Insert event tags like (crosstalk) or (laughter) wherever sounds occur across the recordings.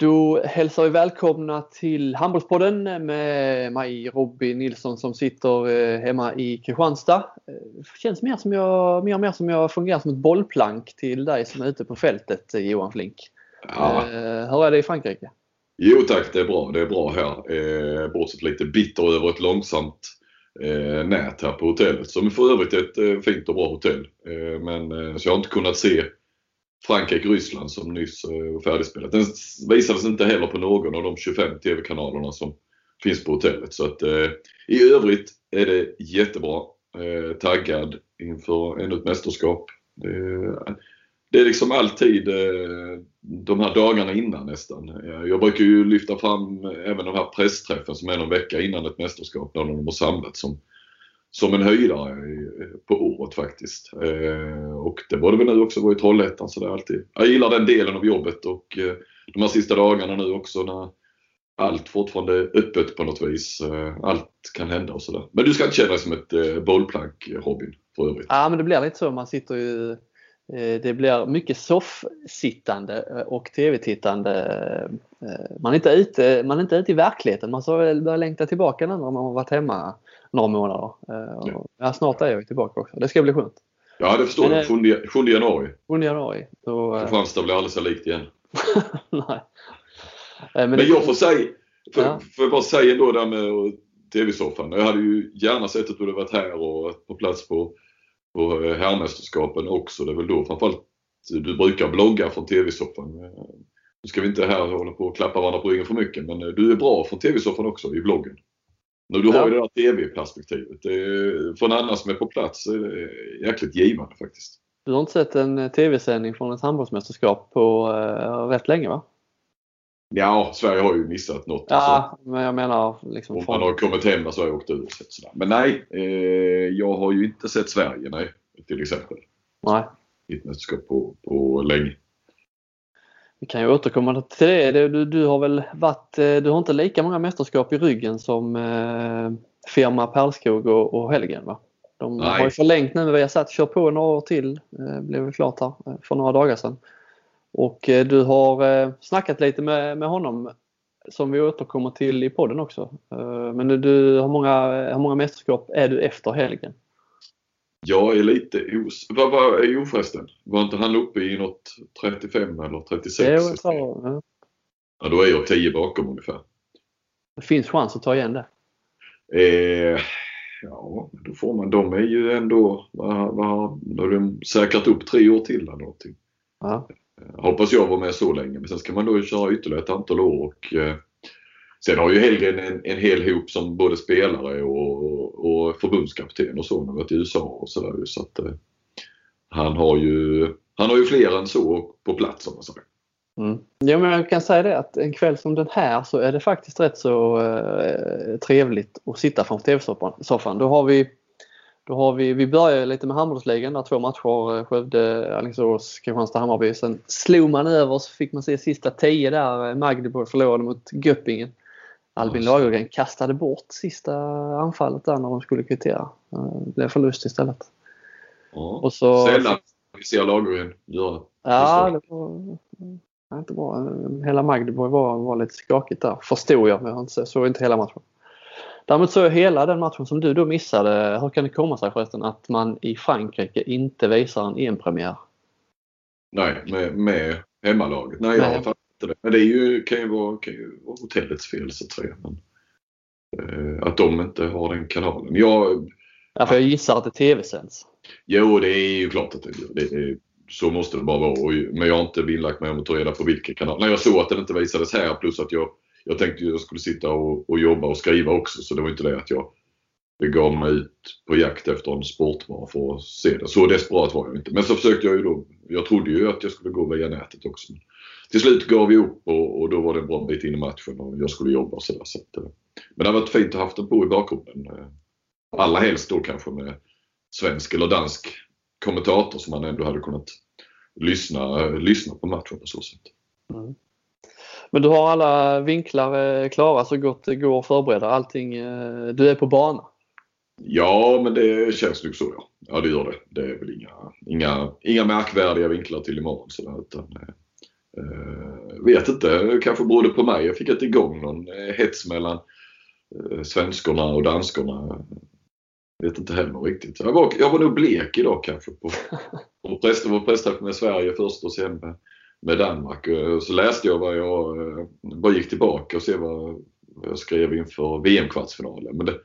Då hälsar vi välkomna till Handbollspodden med mig Robin Nilsson som sitter eh, hemma i Kristianstad. Det eh, känns mer, som jag, mer och mer som jag fungerar som ett bollplank till dig som är ute på fältet eh, Johan Flink. Ja. Hur är det i Frankrike? Jo tack, det är bra. Det är bra här. Bortsett lite bitter över ett långsamt nät här på hotellet. Som för övrigt är ett fint och bra hotell. Men, så jag har inte kunnat se Frankrike-Ryssland som nyss eh, var färdigspelat. Den visades inte heller på någon av de 25 TV-kanalerna som finns på hotellet. Så att eh, i övrigt är det jättebra. Eh, taggad inför ännu ett mästerskap. Det, det är liksom alltid eh, de här dagarna innan nästan. Eh, jag brukar ju lyfta fram även den här pressträffen som är någon vecka innan ett mästerskap när de har samlats som som en höjdare på året faktiskt. Eh, och det var det väl nu också, var i Trollhättan så det är alltid. Jag gillar den delen av jobbet och eh, de här sista dagarna nu också när allt fortfarande är öppet på något vis. Eh, allt kan hända och sådär. Men du ska inte känna dig som ett bollplank Robin för övrigt. Ja men det blir lite så. Man sitter ju det blir mycket soffsittande och tv-tittande. Man är, inte ute, man är inte ute i verkligheten. Man börjar längta tillbaka när man har varit hemma några månader. Eh, ja. ja. snart är jag tillbaka också. Det ska bli skönt. Ja, det förstår jag. 7, 7 januari. 7 januari. Då, eh, Kristianstad blir aldrig så likt igen. (laughs) Nej. Eh, men, men jag får säga, för, ja. jag bara säga ändå där med TV-soffan. Jag hade ju gärna sett att du hade varit här och på plats på, på herrmästerskapen också. Det är väl då framförallt du brukar blogga från TV-soffan. Nu ska vi inte här hålla på och klappa varandra på ryggen för mycket men du är bra från TV-soffan också i bloggen. Nu, du har ju det där TV-perspektivet. För en annan som är på plats är det jäkligt givande faktiskt. Du har inte sett en eh, TV-sändning från ett handbollsmästerskap på uh, rätt länge va? Ja, Sverige har ju missat något. Ja, alltså. men jag menar liksom... Om man har kommit hem när Sverige åkt ut sådär. Men nej, eh, jag har ju inte sett Sverige, nej. Till exempel. Nej. I ett mästerskap på, på länge. Vi kan ju återkomma till det. Du, du, har väl varit, eh, du har inte lika många mästerskap i ryggen som eh, firma Perlskog och, och Helgen va? De Nej. har ju förlängt nu. Vi har satt kör på några år till. Eh, blev väl klart här eh, för några dagar sedan. Och eh, du har eh, snackat lite med, med honom som vi återkommer till i podden också. Eh, men du, hur, många, hur många mästerskap är du efter helgen? Jag är lite os... Vad var jo förresten? Var inte han uppe i något 35 eller 36? Jo, jag tror, ja. ja, då är jag 10 bakom ungefär. Det finns chans att ta igen det. Eh, ja, då får man. De är ju ändå, vad, vad, har de säkrat upp tre år till eller någonting. Ja. Eh, hoppas jag var med så länge men sen ska man då köra ytterligare ett antal år och eh, Sen har ju Hellgren en, en hel hop som både spelare och, och förbundskapten och så. Han har varit i USA och sådär. Så att, eh, han, har ju, han har ju fler än så på plats om man säger. Mm. Ja, men jag kan säga det att en kväll som den här så är det faktiskt rätt så eh, trevligt att sitta framför TV-soffan. Då har vi då har vi, vi börjar lite med handbollsligan där två matcher eh, Skövde, Alingsås, Kristianstad, Hammarby. Sen slog man över så fick man se sista tio där. Eh, Magdeburg förlorade mot Göppingen. Albin Lagergren kastade bort sista anfallet där när de skulle kvittera. Det blev förlust istället. Ja, och så, sällan vi ser Lagergren göra Ja, det var inte bra. Hela Magdeburg var, var lite skakigt där, förstod jag, men jag såg inte hela matchen. Däremot såg jag hela den matchen som du då missade. Hur kan det komma sig förresten att man i Frankrike inte visar en EM-premiär? Nej, med, med hemmalaget. Nej, jag har det. Men det är ju, kan, ju vara, kan ju vara hotellets fel så tror jag. Men, eh, att de inte har den kanalen. Jag, ja, för jag gissar att det tv-sänds. Jo, det är ju klart att det, det är. Så måste det bara vara. Men jag har inte vinnlagt mig om att ta reda på vilken kanal. När jag såg att den inte visades här plus att jag, jag tänkte att jag skulle sitta och, och jobba och skriva också. Så det var inte det att jag begav mig ut på jakt efter en sportvara för att se det. Så desperat var jag inte. Men så försökte jag ju då. Jag trodde ju att jag skulle gå via nätet också till slut gav vi upp och, och, då var det en bra bit in i matchen och jag skulle jobba och sådär. Så att, eh, men det har varit fint att ha haft den på i bakgrunden. Eh, allra helst då kanske med svensk eller dansk kommentator som man ändå hade kunnat lyssna, lyssna på matchen på så sätt. Mm. Men du har alla vinklar eh, klara så gott det går att förbereda allting. Du är på banan? Ja, men det känns nog så ja. Ja, det gör det. Det är väl inga, inga, inga märkvärdiga vinklar till imorgon. Sådär, utan, Uh, vet inte, kanske berodde på mig. Jag fick inte igång någon hets mellan uh, svenskorna och danskorna. Vet inte heller riktigt. Jag var, jag var nog blek idag kanske på, (laughs) på press, var pressträff med Sverige först och sen med, med Danmark. Så läste jag vad jag bara gick tillbaka och se vad jag skrev inför VM-kvartsfinalen. Men det,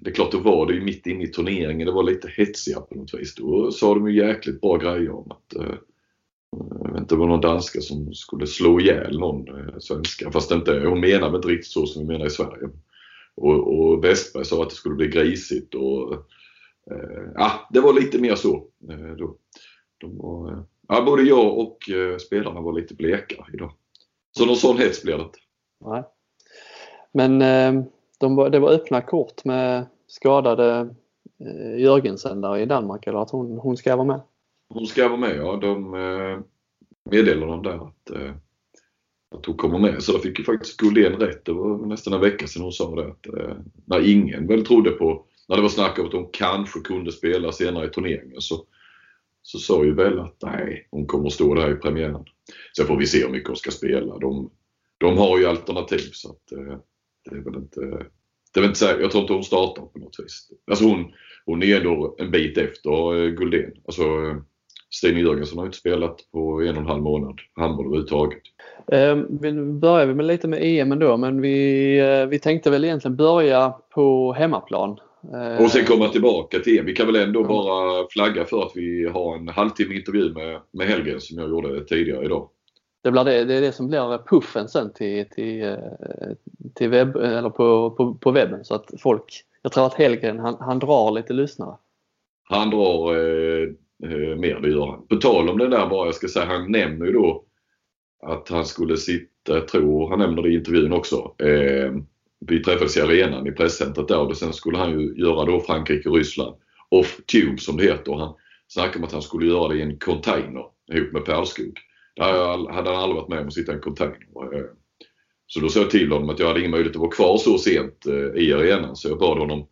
det är klart, då var det ju mitt inne i turneringen. Det var lite hetsiga på något vis. Då sa de ju jäkligt bra grejer om att eh, jag vet inte, det var någon danska som skulle slå ihjäl någon eh, svenska. Fast inte, hon menade inte riktigt så som vi menar i Sverige. Och, och Westberg sa att det skulle bli grisigt och eh, ja, det var lite mer så. Eh, då. De var, eh, ja, både jag och eh, spelarna var lite bleka idag. Så någon sån hets blev det inte. Nej. Men de var, det var öppna kort med skadade eh, Jörgensen där i Danmark eller att hon, hon ska vara med? Hon ska vara med ja. De eh, meddelade dem där att, eh, att hon kommer med. Så då fick ju faktiskt Guldén rätt. Det var nästan en vecka sedan hon sa det. Att, eh, när ingen väl trodde på, när det var snack om att hon kanske kunde spela senare i turneringen så, så sa ju Bella att nej, hon kommer att stå där i premiären. Sen får vi se hur mycket hon ska spela. De, de har ju alternativ så att eh, det är väl inte det är väl inte så, jag tror inte hon startar på något vis. Alltså hon, hon är ändå en bit efter eh, Guldén. Alltså, eh, Stina Jörgensen har inte spelat på en och en halv månad handboll överhuvudtaget. Eh, vi börjar med lite med EM ändå men vi, eh, vi tänkte väl egentligen börja på hemmaplan. Eh, och sen komma tillbaka till EM. Vi kan väl ändå ja. bara flagga för att vi har en halvtimme intervju med, med Helgen som jag gjorde tidigare idag det, blir det, det är det som blir puffen sen till, till, till webb, eller på, på, på webben så att folk, jag tror att Helgren han, han drar lite lyssnare. Han drar eh, eh, mer, det gör han. På tal om det där bara, jag ska säga, han nämner ju då att han skulle sitta, jag tror han nämner det i intervjun också, eh, vi träffades i arenan i presscentret där och sen skulle han ju göra då Frankrike-Ryssland off-tube som det heter. Han snackade om att han skulle göra det i en container ihop med Perlskog. Det hade han aldrig varit med om att sitta i en container. Eh, så då sa jag till honom att jag hade ingen möjlighet att vara kvar så sent eh, i arenan så jag bad honom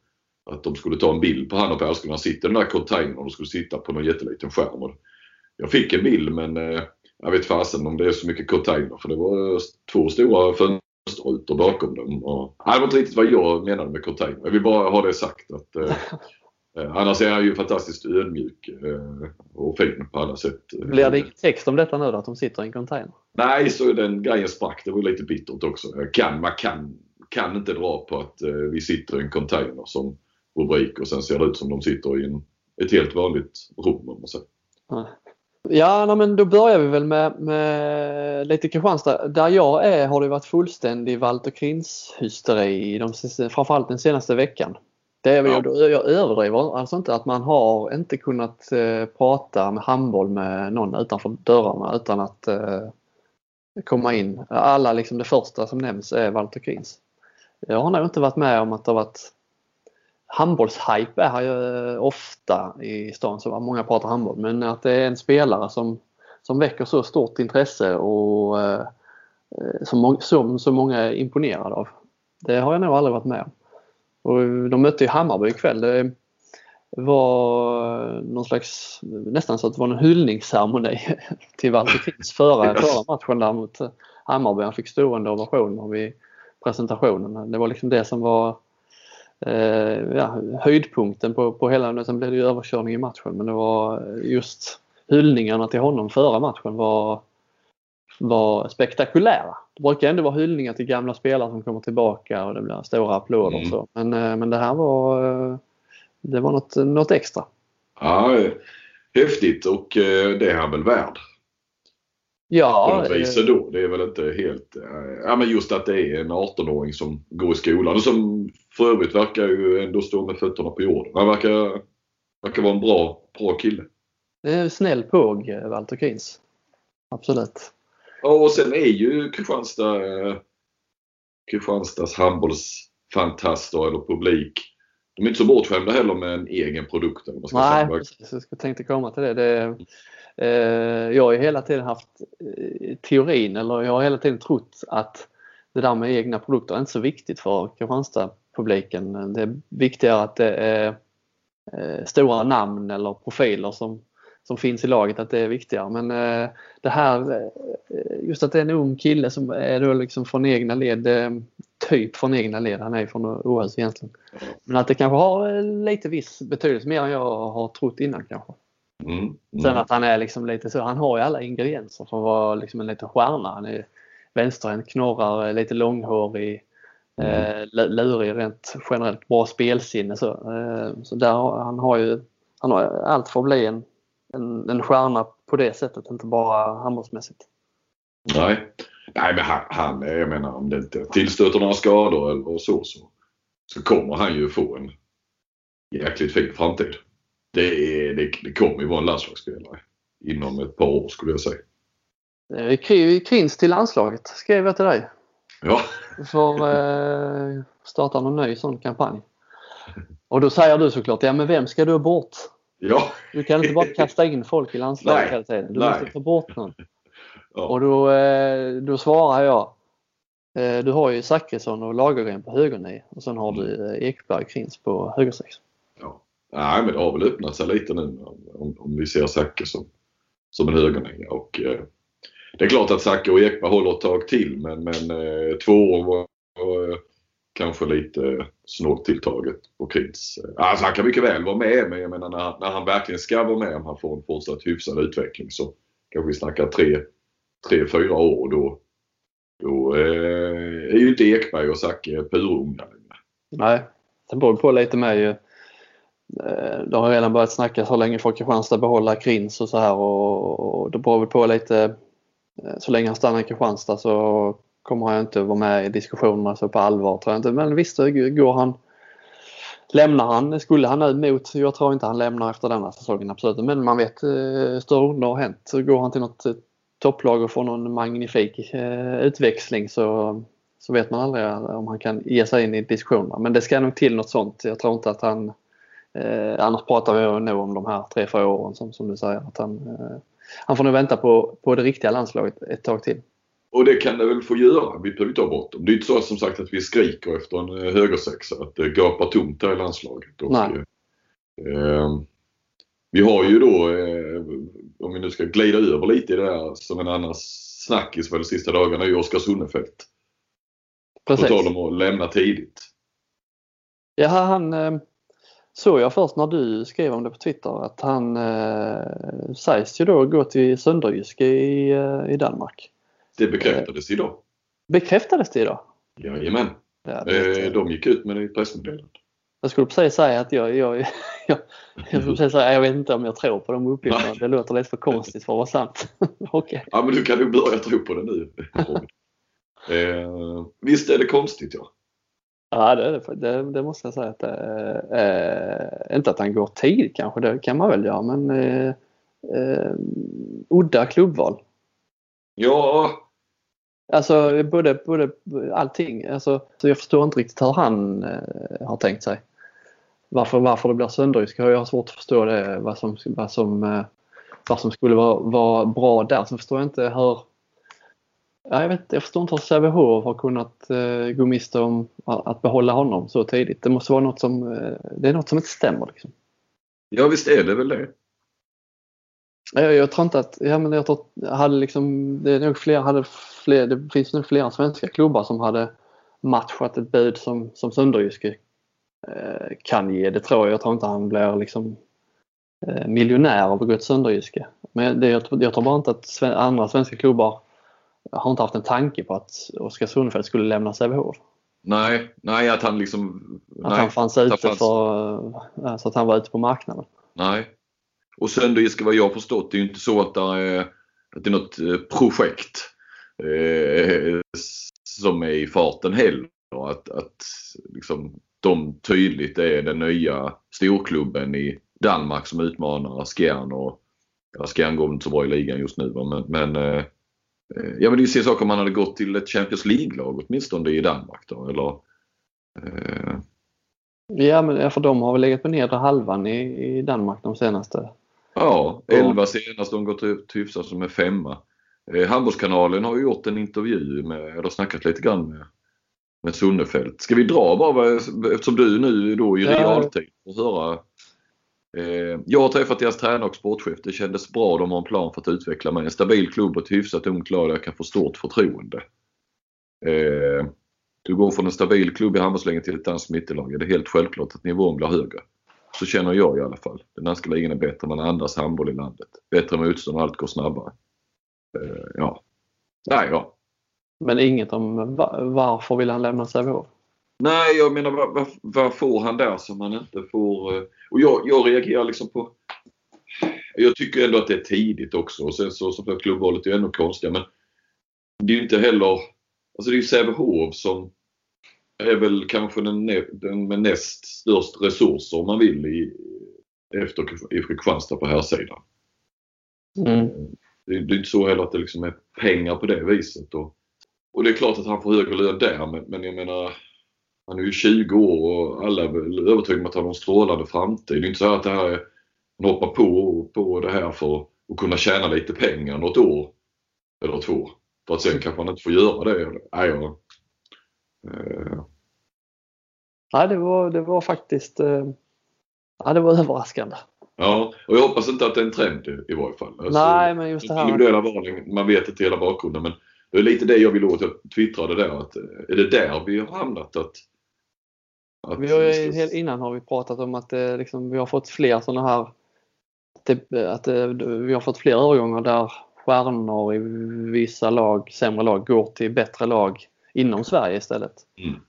att de skulle ta en bild på han och Per skulle han sitta i den där containern och de skulle sitta på någon jätteliten skärm. Jag fick en bild men eh, jag vet fasen om det är så mycket container för det var två stora fönsterrutor bakom dem. Och, det var inte riktigt vad jag menade med container. Jag vill bara ha det sagt att eh, (laughs) annars är han ju fantastiskt ödmjuk eh, och fin på alla sätt. Blir det ingen text om detta nu då, att de sitter i en container? Nej, så den grejen sprack. Det var lite bittert också. Jag kan, man kan, kan inte dra på att eh, vi sitter i en container som rubrik och sen ser det ut som de sitter i en, ett helt vanligt rum om man säger. Ja, no, men då börjar vi väl med, med lite Kristianstad. Där jag är har det varit fullständig Walter Krins-hysteri de, framförallt den senaste veckan. Det är ja. jag överdriver alltså inte att man har inte kunnat eh, prata med handboll med någon utanför dörrarna utan att eh, komma in. Alla liksom det första som nämns är Walter Krins. Jag har nog inte varit med om att det har varit handbollshype är ju ofta i stan så många pratar handboll men att det är en spelare som, som väcker så stort intresse och eh, som, som så många är imponerade av. Det har jag nog aldrig varit med om. Och de mötte ju Hammarby ikväll. Det var någon slags, nästan så att det var en hyllningsceremoni (laughs) till Walter Krins förra, förra matchen där mot Hammarby. Han fick stående ovationer vid presentationen. Det var liksom det som var eh, ja, höjdpunkten på, på hela, sen blev det ju överkörning i matchen men det var just hyllningarna till honom före matchen var var spektakulära. Det brukar ändå vara hyllningar till gamla spelare som kommer tillbaka och det blir stora applåder mm. så. Men, eh, men det här var, eh, det var något, något extra. Ja, häftigt och eh, det är han väl värd. Ja. På något vis då. Det är väl inte helt... Ja men just att det är en 18-åring som går i skolan och som för övrigt verkar ju ändå stå med fötterna på jorden. Han verkar, verkar vara en bra, bra kille. Det är snäll påg, Walter Krins. Absolut. Och sen är ju Kristianstad, eh, Kristianstads handbollsfantaster eller publik de är inte så bortskämda heller med en egen produkt. Eller ska Nej, säga. precis. Jag tänkte komma till det. det eh, jag har hela tiden haft eh, teorin, eller jag har hela tiden trott att det där med egna produkter är inte så viktigt för Kristianstad-publiken. Det är viktigare att det är eh, stora namn eller profiler som som finns i laget att det är viktigare. Men eh, det här, eh, just att det är en ung kille som är då liksom från egna led, eh, typ från egna led, han är från OS egentligen. Men att det kanske har lite viss betydelse mer än jag har trott innan kanske. Mm, mm. Sen att han är liksom lite så, han har ju alla ingredienser för att vara liksom en liten stjärna. Han är vänsterhänt, knorrar, lite långhårig, mm. eh, lurig rent generellt, bra spelsinne så. Eh, så där, han har ju han har allt för att bli en, en, en stjärna på det sättet, inte bara handbollsmässigt. Nej, Nej men han, han, jag menar om det inte tillstöter några skador eller så, så, så kommer han ju få en jäkligt fin framtid. Det, är, det, det kommer ju vara en landslagsspelare inom ett par år skulle jag säga. Krins till landslaget skrev jag till dig. Ja. Får eh, starta någon ny sån kampanj. Och då säger du såklart, ja men vem ska du ha bort? Ja. Du kan inte bara kasta in folk i landslaget hela tiden. Du Nej. måste ta bort någon. Ja. Och då, eh, då svarar jag, eh, du har ju Zachrisson och Lagergren på högernie och sen har du mm. Ekberg Krins på högersex. Ja. Nej men det har väl öppnat sig lite nu om, om vi ser Zachrisson som en högernie. Och, eh, det är klart att Zacke och Ekberg håller ett tag till men, men eh, två år var, var kanske lite snålt tilltaget på Krins. Alltså han kan mycket väl vara med men jag menar när, när han verkligen ska vara med om han får en fortsatt hyfsad utveckling så kanske vi snackar tre, tre fyra år då, då eh, är ju inte Ekberg och Zacke purunga längre. Nej, det beror på lite med ju. Eh, det har redan börjat snackas hur länge får Kristianstad behålla Krins och så här och, och det beror väl på lite eh, så länge han stannar i Kristianstad så kommer han inte vara med i diskussionerna så på allvar tror jag inte. Men visst, går han Lämnar han, skulle han nu mot, jag tror inte han lämnar efter denna säsongen absolut, men man vet eh, större under har hänt. Så går han till något eh, topplag och får någon magnifik eh, utväxling så, så vet man aldrig om han kan ge sig in i diskussionerna. Men det ska nog till något sånt. Jag tror inte att han, eh, annars pratar vi nog om de här tre, fyra åren som, som du säger. Att han, eh, han får nog vänta på, på det riktiga landslaget ett tag till. Och det kan det väl få göra. Vi behöver inte ha bråttom. Det är inte så som sagt att vi skriker efter en eh, högersexa. Att det gapar tomt här i landslaget. Och. Eh, vi har ju då, eh, om vi nu ska glida över lite i det här som en annan snackis för de sista dagarna, är ju Oskar Sunnefelt. Precis. På tal om att lämna tidigt. Ja, han eh, såg jag först när du skrev om det på Twitter att han eh, sägs ju då gå till Sönderjyske i, eh, i Danmark. Det bekräftades idag. Bekräftades det idag? Jajamän. Ja, eh, de gick ut med det i pressmeddelandet. Jag skulle precis säga att jag, jag, (laughs) jag, jag, skulle säga, jag vet inte om jag tror på de uppgifterna. Det låter lite för konstigt för att vara sant. (laughs) okay. Ja men du kan ju börja tro på det nu. eh, visst är det konstigt ja. Ja det, det, det måste jag säga att det eh, Inte att han går tidigt kanske, det kan man väl göra men eh, eh, udda klubbval. Ja. Alltså både, både allting. Alltså, så jag förstår inte riktigt hur han eh, har tänkt sig. Varför, varför det blir sönderrysk jag har svårt att förstå det. Vad som, vad som, eh, vad som skulle vara, vara bra där. Sen förstår jag inte hur Ja, jag, vet, jag förstår inte hur Sävehof har kunnat eh, gå miste om att behålla honom så tidigt. Det måste vara något som, eh, det är något som inte stämmer. Liksom. Ja visst är det väl det. Jag, jag tror inte att, ja men jag tror hade liksom, det är nog fler, hade fler, det finns nog flera svenska klubbar som hade matchat ett bud som, som Sönderjyske eh, kan ge. Det tror jag. Jag tror inte han blir liksom eh, miljonär av att gå till Sönderjyske. Men det, jag, jag tror bara inte att sven, andra svenska klubbar har inte haft en tanke på att Oskar Sundfeldt skulle lämna Sävehof. Nej, nej att han liksom... Att nej, han fanns ute fanns... för, alltså att han var ute på marknaden. Nej, och Sönderjyske vad jag har förstått, det är ju inte så att det är, att det är något eh, projekt eh, som är i farten heller. Att, att liksom, de tydligt är den nya storklubben i Danmark som utmanar Skjern och ja, Skjern går inte så bra i ligan just nu men, men eh, eh, jag vill ju se saker om man hade gått till ett Champions League-lag åtminstone i Danmark då eller? Eh... Ja men för de har väl legat på nedre halvan i, i Danmark de senaste Ja, 11 senast. De gått ut hyfsat som är femma. Eh, Handbollskanalen har ju gjort en intervju med, eller snackat lite grann med, med Sunnefelt. Ska vi dra bara eftersom du nu då i realtid får höra Eh, jag har träffat deras tränare och sportchef. Det kändes bra. De har en plan för att utveckla mig. En stabil klubb och ett hyfsat ungt lag där jag kan få stort förtroende. Eh, du går från en stabil klubb i handbollsligan till ett danskt mittellag. Är det helt självklart att nivån blir högre. Så känner jag i alla fall. Den danska ligan är bättre. Man andas handboll i landet. Bättre motstånd och allt går snabbare. Eh, ja. Nej, ja. Men inget om varför vill han lämna Sävehof? Nej, jag menar vad, vad, vad, får han där som han inte får? Eh, och jag, jag reagerar liksom på... Jag tycker ändå att det är tidigt också och sen så som klubbvalet är ännu konstigare men det är ju inte heller... Alltså det är ju Sävehof som är väl kanske den, den med näst störst resurser om man vill i, efter i Kristianstad på här sidan. Mm. Det, det, är inte så heller att det liksom är pengar på det viset. Och, och det är klart att han får högre lön där men, men jag menar han är ju 20 år och alla är övertygade om att han har en strålande framtid. Det är inte så att det här är, han hoppar på, på det här för att kunna tjäna lite pengar något år eller två. För att sen kanske han inte får göra det. Nej, ja. Eh. Nej, det var, det var faktiskt eh, ja, det var överraskande. Ja, och jag hoppas inte att det är en trend i, varje fall. Alltså, Nej, men just det här. Individuella valen, man vet inte hela bakgrunden men det är lite det jag vill åt. Jag twittrade där att är det där vi har hamnat? Att att vi har innan har vi pratat om att det, liksom, vi har fått fler sådana här typ, att det, vi har fått fler övergångar där stjärnor i vissa lag, sämre lag, går till bättre lag inom Sverige istället. Mm.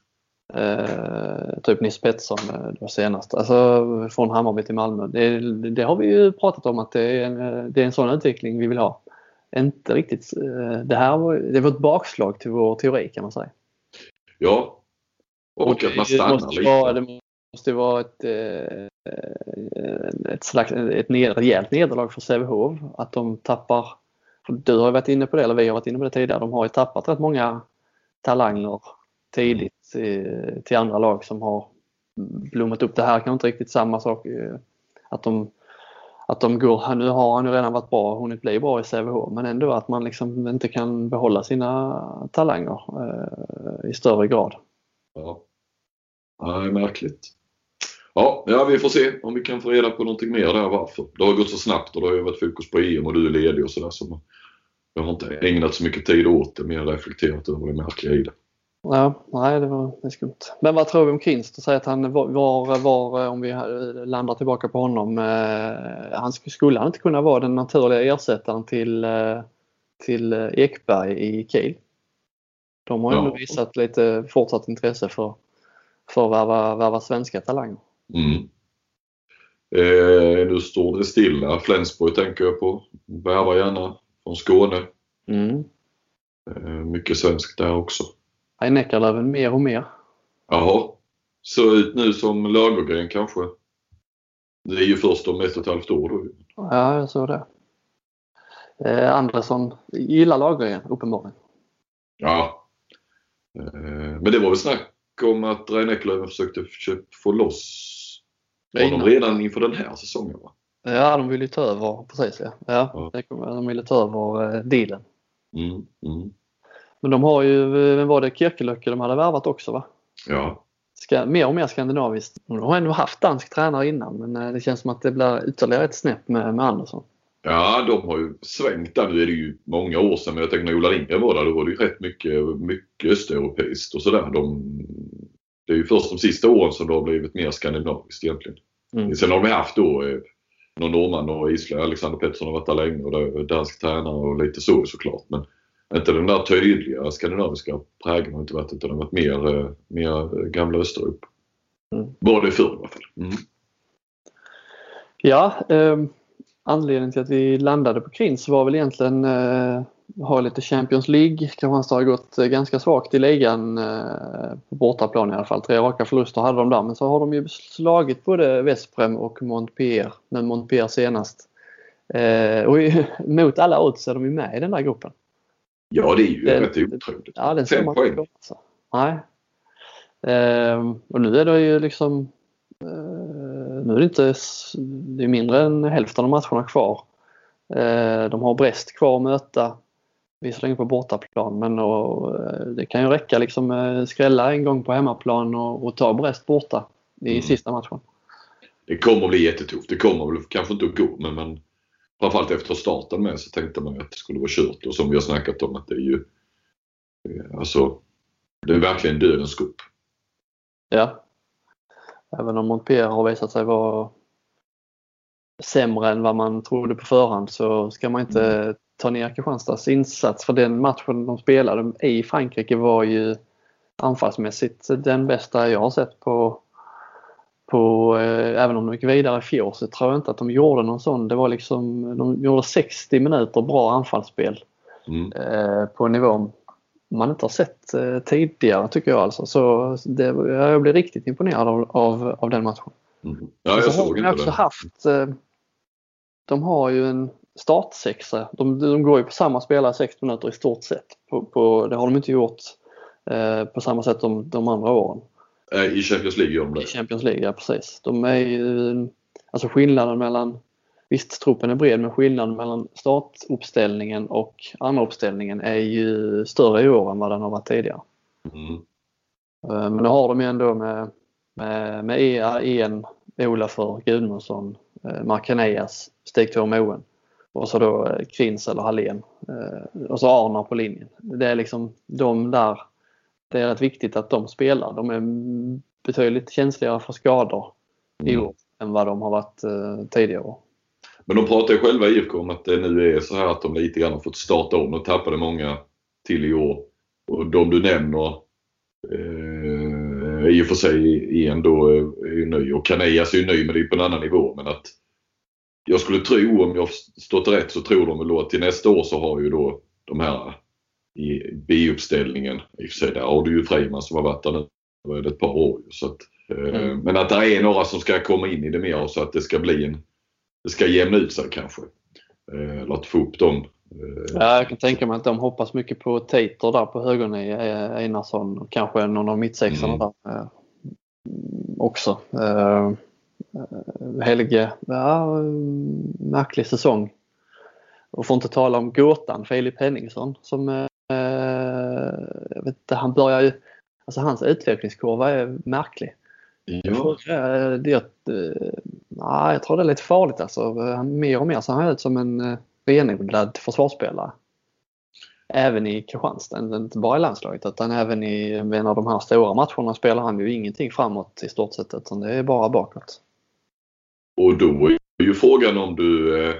Eh, typ Nils Pettersson eh, det var senast, alltså från Hammarby till Malmö. Det, det, har vi ju pratat om att det är, en, det är en sån utveckling vi vill ha. Inte riktigt, eh, det här var, det var ett bakslag till vår teori kan man säga. Ja, och att man stannar lite. Vara, det måste vara ett, eh, ett, slags, ett ned, rejält nederlag för Sävehof. Att de tappar, du har varit inne på det, eller vi har varit inne på det tidigare, de har ju tappat rätt många talanger tidigt till andra lag som har blommat upp. Det här kan inte riktigt samma sak. Eh, att de, att de går, nu har han ju redan varit bra och hunnit bli bra i Sävehof men ändå att man liksom inte kan behålla sina talanger eh, i större grad. Ja. det är märkligt. Ja, ja, vi får se om vi kan få reda på någonting mer där varför. Det har gått så snabbt och det har ju varit fokus på EM och du är ledig och sådär. Så jag har inte ägnat så mycket tid åt det, mer reflekterat över det märkliga i det. Ja, nej det var det skumt. Men vad tror vi om Kinst? Säg att han var, var, var, om vi landar tillbaka på honom, eh, han skulle han inte kunna vara den naturliga ersättaren till, eh, till Ekberg i Kiel? De har ju ja. visat lite fortsatt intresse för, för att värva, värva svenska talanger. Mm. Eh, nu står det stilla. Flensburg tänker jag på. Värva gärna från Skåne. Mm. Eh, mycket svenskt där också. Heinekarlöven mer och mer. Jaha. Så ut nu som Lagergren kanske. Det är ju först om ett och ett halvt år då. Ja, jag såg det. Eh, Andersson gillar Lagergren uppenbarligen. Ja, Eh, men det var väl snack om att Ekelöven försökte få loss honom redan inför den här säsongen va? Ja, de ville ta över, precis ja. ja, ja. De ville ta över eh, dealen. Mm, mm. Men de har ju, vem var det, Kirkelöcke de hade värvat också va? Ja. Ska, mer och mer skandinaviskt. De har ändå haft dansk tränare innan men eh, det känns som att det blir ytterligare ett snäpp med, med Andersson. Ja, de har ju svängt där. Nu är det ju många år sedan, men jag tänker när Ola Lindgren var där, då var det ju rätt mycket, mycket östeuropeiskt och sådär. De, det är ju först de sista åren som det har blivit mer skandinaviskt egentligen. Mm. Sen har de haft då eh, någon norrman och isländare. Alexander Pettersson har varit där länge och dansk tränare och lite så såklart. Men inte den där tydliga skandinaviska prägeln har inte varit utan det har varit mer, eh, mer gamla Östeuropa. Mm. Det förr i alla fall. Mm. Ja, um anledningen till att vi landade på Krins var väl egentligen eh, ha lite Champions League. Kristianstad har gått eh, ganska svagt i ligan eh, på bortaplan i alla fall. Tre raka förluster hade de där men så har de ju slagit både Vesprem och Montpellier, men Montpellier senast. Eh, och (laughs) mot alla odds är de ju med i den där gruppen. Ja det är ju rätt otroligt. Ja, Fem poäng. Alltså. Nej. Eh, och nu är det ju liksom Eh, nu är det inte det är mindre än hälften av matcherna kvar. Eh, de har Brest kvar att möta, visserligen på bortaplan men och, eh, det kan ju räcka liksom skrälla en gång på hemmaplan och, och ta Brest borta i mm. sista matchen. det kommer att bli jättetufft. Det kommer väl kanske inte att gå men, men framförallt efter starten med så tänkte man att det skulle vara kört och som vi har snackat om att det är ju alltså det är verkligen dödens cup. Ja. Även om Montpellier har visat sig vara sämre än vad man trodde på förhand så ska man inte mm. ta ner Kristianstads insats för den matchen de spelade i Frankrike var ju anfallsmässigt den bästa jag har sett på, på eh, även om de gick vidare i fjol så tror jag inte att de gjorde någon sån. Det var liksom, de gjorde 60 minuter bra anfallsspel mm. eh, på nivån man inte har sett eh, tidigare tycker jag alltså. Så det, jag blir riktigt imponerad av, av, av den matchen. Mm. Ja, jag såg inte också det. haft eh, De har ju en startsexa. De, de går ju på samma spelare 60 minuter i stort sett. På, på, det har de inte gjort eh, på samma sätt de, de andra åren. Eh, I Champions League gör de det? I Champions League, ja precis. De är ju, alltså skillnaden mellan Visst, truppen är bred men skillnaden mellan startuppställningen och andra uppställningen är ju större i år än vad den har varit tidigare. Mm. Eh, men nu har de ju ändå med, med, med en Olafur Gudmundsson, eh, Markaneas, Stig Thor Moen och så då Krins eller Hallén och så Arnar på linjen. Det är liksom de där, det är rätt viktigt att de spelar. De är betydligt känsligare för skador i mm. år än vad de har varit tidigare år. Men de pratar ju själva i IFK om att det nu är så här att de lite grann har fått starta om. De tappade många till i år. Och de du nämner eh, i och för sig igen då är ju ny och Kaneas är ju ny men det är på en annan nivå. Men att jag skulle tro, om jag stått rätt, så tror de väl då att till nästa år så har ju då de här i B-uppställningen, i och för sig där har du ju Freiman som har varit där nu det är ett par år. Så att, eh, mm. Men att det är några som ska komma in i det mer så att det ska bli en det ska jämna ut sig kanske. Eh, eller att få upp dem. Eh, ja, jag kan tänka mig att de hoppas mycket på Tater där på högerny, eh, Einarsson och kanske någon av mittsexarna mm. där också. Helge, ja, märklig säsong. Och får inte tala om gåtan Filip Henningsson som jag vet inte, han börjar ju, alltså hans utvecklingskurva är märklig. Ja. Det, det, Nej, jag tror det är lite farligt alltså. Mer och mer ser han ut som en eh, renodlad försvarsspelare. Även i Kristianstad, inte bara i landslaget utan även i en av de här stora matcherna spelar han ju ingenting framåt i stort sett utan det är bara bakåt. Och då är ju frågan om du eh,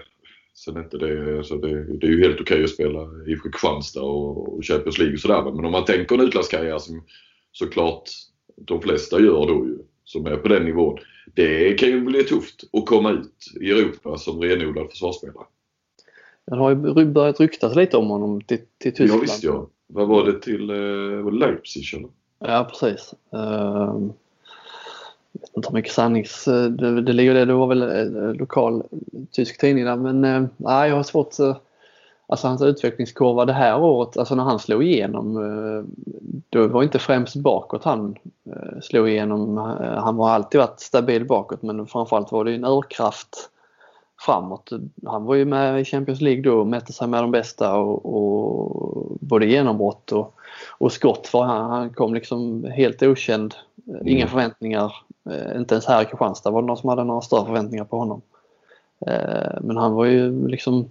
Sen inte det, alltså det, det är ju helt okej att spela i Kristianstad och, och Champions League och sådär. Men om man tänker en utlandskarriär som såklart de flesta gör då ju, som är på den nivån det kan ju bli tufft att komma ut i Europa som renodlad försvarsspelare. Det har ju börjat ryktas lite om honom till, till Tyskland. Ja visst ja. Vad var det till eh, Leipzig eller? Ja precis. Uh, jag vet inte hur mycket sannings... Eh, det, det ligger det, det var väl eh, lokal tysk tidning där men nej, jag har svårt Alltså hans utvecklingskurva det här året, alltså när han slog igenom, eh, då var inte främst bakåt han eh, slog igenom. Eh, han har alltid varit stabil bakåt men framförallt var det en urkraft framåt. Han var ju med i Champions League då och mätte sig med de bästa och, och både genombrott och, och skott. För han, han kom liksom helt okänd. Inga mm. förväntningar. Eh, inte ens här i Kristianstad var det någon som hade några större förväntningar på honom. Eh, men han var ju liksom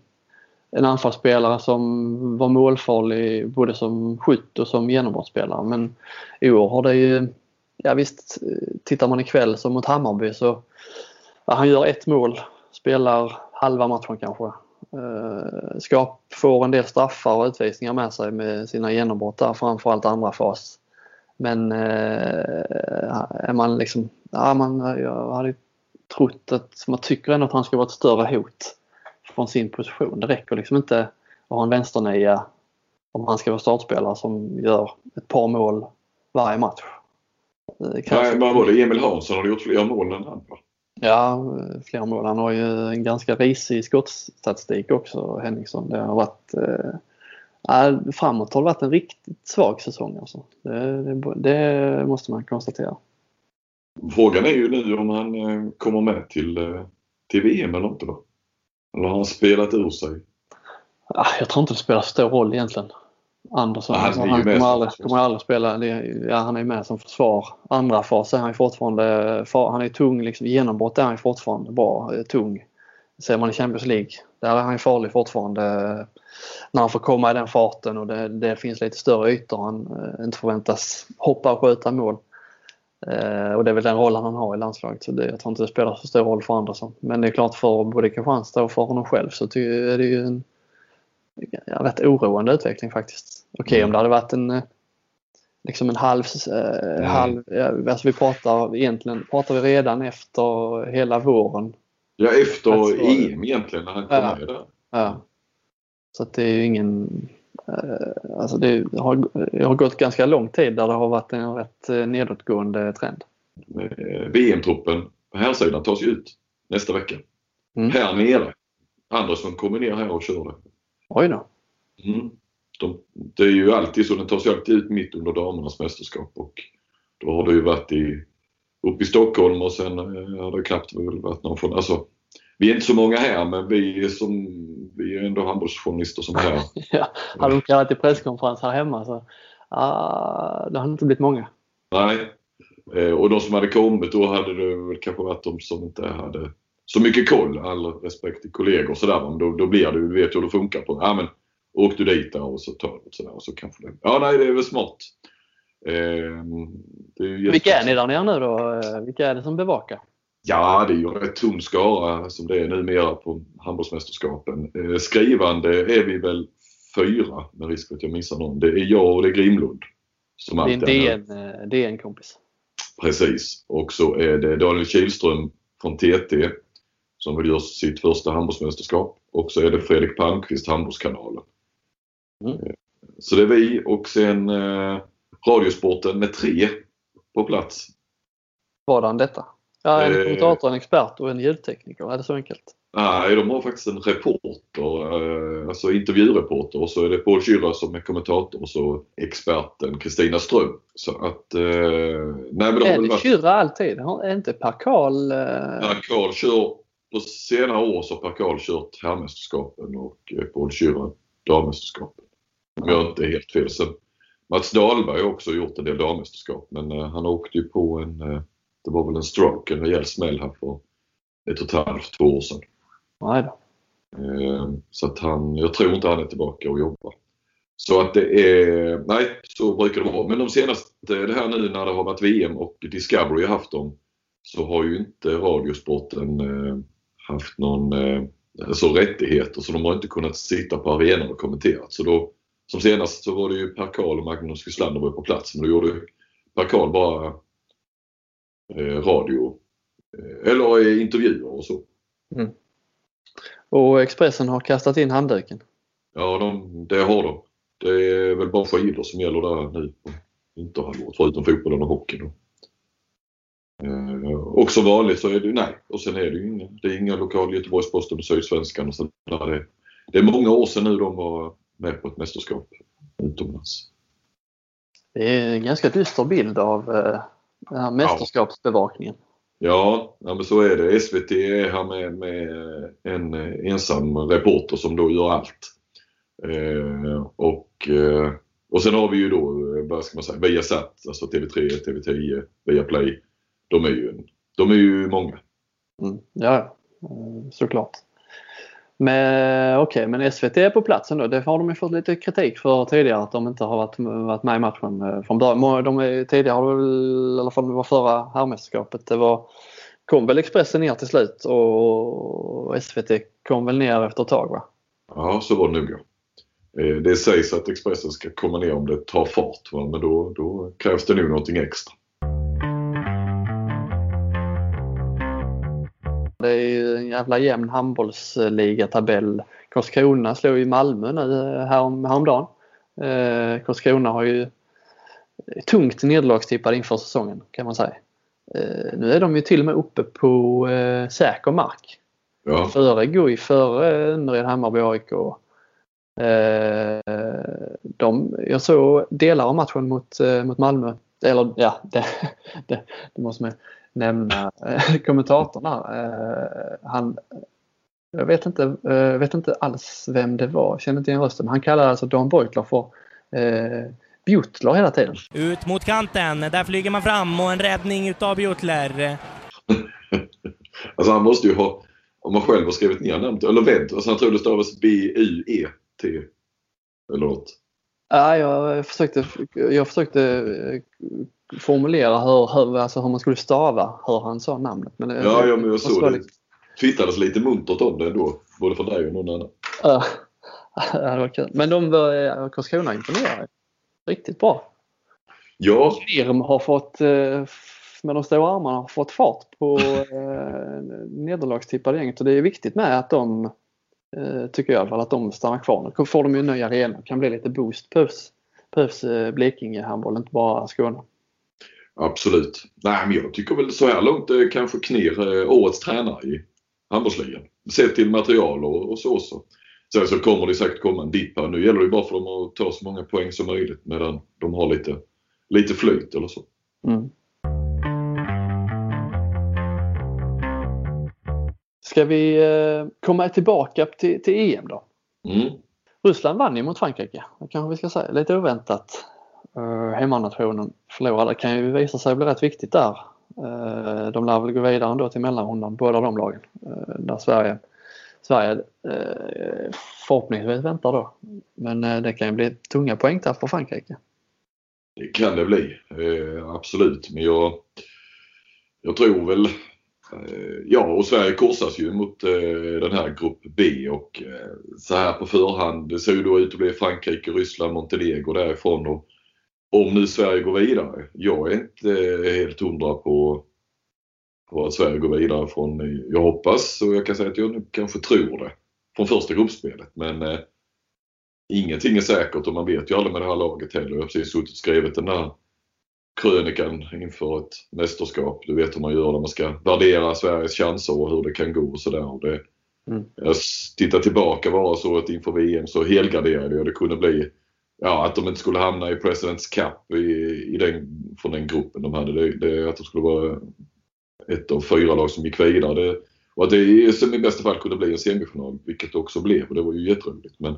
en anfallsspelare som var målfarlig både som skytt och som genombrottsspelare. Men i år har det ju, ja visst, tittar man ikväll som mot Hammarby så ja, han gör ett mål, spelar halva matchen kanske. Eh, Skap får en del straffar och utvisningar med sig med sina genombrott där, framförallt andra fas. Men eh, är man liksom, ja man, jag hade trott att man tycker ändå att han ska vara ett större hot från sin position. Det räcker liksom inte att ha en vänsternia om han ska vara startspelare som gör ett par mål varje match. Nej, vad var det? Emil Hansson har gjort fler mål än han? Ja, fler mål. Han har ju en ganska risig skottstatistik också, Henningsson. Det har varit eh, framåt har det varit en riktigt svag säsong alltså. Det, det, det, måste man konstatera. Frågan är ju nu om han eh, kommer med till, eh, till VM eller inte då? Eller har han spelat ur sig? Ah, jag tror inte det spelar stor roll egentligen. Andersson. Han, han kommer, aldrig, kommer aldrig spela. Ja, han är med som försvar. Andra fas är han fortfarande, han är tung. Liksom, genombrott är han fortfarande bra, eh, tung. Ser man i Champions League, där är han farlig fortfarande. När han får komma i den farten och det, det finns lite större ytor. Han inte förväntas hoppa och skjuta mål. Eh, och det är väl den rollen han har i landslaget. Så det, jag tror inte det spelar så stor roll för Andersson. Men det är klart för både Kristianstad och för honom själv så är det ju en ja, rätt oroande utveckling faktiskt. Okej okay, mm. om det hade varit en eh, liksom en halv, eh, mm. halv alltså vi pratar egentligen pratar vi redan efter hela våren. Ja efter alltså, EM egentligen när han kom ja, med där. Ja. Så att det är ju ingen Alltså det har, det har gått ganska lång tid där det har varit en rätt eh, nedåtgående trend. VM-truppen på här sidan tas ju ut nästa vecka. Mm. Här nere. Andersson kommer ner här och kör det. Oj då. Mm. De, det är ju alltid så, den tas ju alltid ut mitt under damernas mästerskap och då har det ju varit i, uppe i Stockholm och sen eh, har det knappt varit någon från, alltså vi är inte så många här men vi är, som, vi är ändå handbollsjournalister som är här. (laughs) ja, hade de kallat till presskonferens här hemma så uh, det hade inte blivit många. Nej, eh, och de som hade kommit då hade det väl kanske varit de som inte hade så mycket koll, all respekt till kollegor och sådär. Men då, då blir det, du vet hur det funkar. på. Ja, men, åk du dit där och så tar du sådär och så kanske det. Ja, nej, det är väl smart. Eh, är Vilka är ni där nere nu då? Vilka är det som bevakar? Ja, det är ju en rätt tung skara som det är numera på handbollsmästerskapen. Eh, skrivande är vi väl fyra med risk för att jag missar någon. Det är jag och det är Grimlund. Som det är en DN, DN-kompis. Precis. Och så är det Daniel Kihlström från TT som vill göra sitt första handbollsmästerskap. Och så är det Fredrik Palmqvist, Handbollskanalen. Mm. Eh, så det är vi och sen eh, Radiosporten med tre på plats. Vadan detta? Ja, en eh, kommentator, en expert och en ljudtekniker. Är det så enkelt? Nej, de har faktiskt en reporter, eh, alltså intervjureporter och så är det Paul Schürrer som är kommentator och så experten Kristina Ström. Så att, eh, nej men de är det varit... Schürrer alltid? Är inte Per Karl... Eh... Per Karl kör, på senare år så har Per Karl kört herrmästerskapen och Paul Schürrer dammästerskapen. Om jag inte är helt fel. Sen Mats Dahlberg har också gjort en del dammästerskap men han åkte ju på en, det var väl en stroke, en rejäl smäll här för ett och ett halvt, två år sedan. Nej då. Ehm, så att han, jag tror inte han är tillbaka och jobbar. Så att det är, nej så brukar det vara. Men de senaste, det här nu när det har varit VM och Discovery har haft dem så har ju inte Radiosporten eh, haft någon eh, alltså rättigheter så de har inte kunnat sitta på arenan och kommentera. Så då, som senast så var det ju Per Karl och Magnus Wislander var på plats men då gjorde Per Karl bara eh, radio eller intervjuer och så. Mm. Och Expressen har kastat in handduken. Ja, de, det har de. Det är väl bara skidor som gäller där nu på vinterhalvåret förutom fotbollen och hockeyn. Eh, och som vanligt så är det nej. Och sen är det ju inga, det är inga lokal Göteborgs-Posten och Sydsvenskan och sådär. Det, det är många år sedan nu de var med på ett mästerskap utomlands. Det är en ganska dyster bild av eh, den här mästerskapsbevakningen. Ja, ja men så är det. SVT är här med, med en ensam reporter som då gör allt. Eh, och, eh, och sen har vi ju då, vad ska man säga, Viasat, alltså TV3, TV10, Viaplay. De är ju, de är ju många. Mm, ja, såklart. Men okej, okay, men SVT är på plats ändå. Det har de ju fått lite kritik för tidigare att de inte har varit, varit med i matchen eh, från början. De är, tidigare har det väl, i alla fall det var förra herrmästerskapet, det var, kom väl Expressen ner till slut och SVT kom väl ner efter ett tag va? Ja, så var det nog ja. Eh, det sägs att Expressen ska komma ner om det tar fart men då, då krävs det nog någonting extra. Det är ju en jävla jämn handbollsligatabell. Karlskrona slog ju Malmö nu eh, härom, häromdagen. Eh, Karlskrona har ju tungt nederlagstippade inför säsongen kan man säga. Eh, nu är de ju till och med uppe på eh, säker mark. Ja. Före Guif, före Önnered, Hammarby, AIK. Eh, de, jag såg delar av matchen mot, eh, mot Malmö. Eller ja, (laughs) det, det, det måste man nämna eh, (laughs) kommentatorn eh, Han, jag vet inte, eh, vet inte alls vem det var, känner inte igen rösten. Han kallade alltså Dan Beutler för eh, Butler hela tiden. Ut mot kanten, där flyger man fram och en räddning utav Butler. (laughs) alltså han måste ju ha, om man själv har skrivit ner namnet, eller vänt, alltså han tror det stavas B-U-E-T. Eller något. Ja, jag försökte, jag försökte eh, formulera hur, hur, alltså hur man skulle stava hur han sa namnet. Men ja, ja, men jag såg det. Det twittrades lite muntert om det ändå. Både för dig och någon annan. Ja, (laughs) det var kul. Men de var, Karlskrona imponerade. Riktigt bra. Ja. Firm har fått, eh, med de stora armarna, har fått fart på eh, nederlagstippade gänget och det är viktigt med att de, eh, tycker jag i alla fall, att de stannar kvar. Nu får de ju en ny arena kan bli lite boost. Behövs, behövs Blekinge handboll, inte bara Skåne. Absolut. Nej, men jag tycker väl så här långt eh, kanske Knir eh, årets tränare i handbollsligan. Sett till material och, och så. så. Sen så kommer det säkert komma en dipp här. Nu gäller det bara för dem att ta så många poäng som möjligt medan de har lite, lite flyt eller så. Mm. Ska vi eh, komma tillbaka till, till EM då? Mm. Ryssland vann ju mot Frankrike, det kanske vi ska säga. Lite oväntat. Uh, hemmanationen förlorade. Det kan ju visa sig bli rätt viktigt där. Uh, de lär väl gå vidare ändå till mellanrundan, båda de lagen. Uh, där Sverige, Sverige uh, förhoppningsvis väntar då. Men det kan ju bli tunga poäng där för Frankrike. Det kan det bli, absolut. Men jag, jag tror väl Eh, ja, och Sverige korsas ju mot eh, den här grupp B och eh, så här på förhand, det ser ju då ut att bli Frankrike, Ryssland, Montenegro därifrån och om nu Sverige går vidare. Jag är inte helt hundra på, på att Sverige går vidare från, jag hoppas och jag kan säga att jag nu kanske tror det, från första gruppspelet. Men eh, ingenting är säkert och man vet ju aldrig med det här laget heller. Jag har precis suttit och skrivit den där krönikan inför ett mästerskap. Du vet hur man gör när man ska värdera Sveriges chanser och hur det kan gå och sådär. Det, mm. Jag tittar tillbaka bara så att inför VM så helgarderade jag. Det kunde bli ja, att de inte skulle hamna i Presidents Cup i, i den, från den gruppen de hade. Det, det, att de skulle vara ett av fyra lag som gick vidare. Det, och att det i bästa fall kunde bli en semifinal, vilket det också blev och det var ju jätteroligt. Men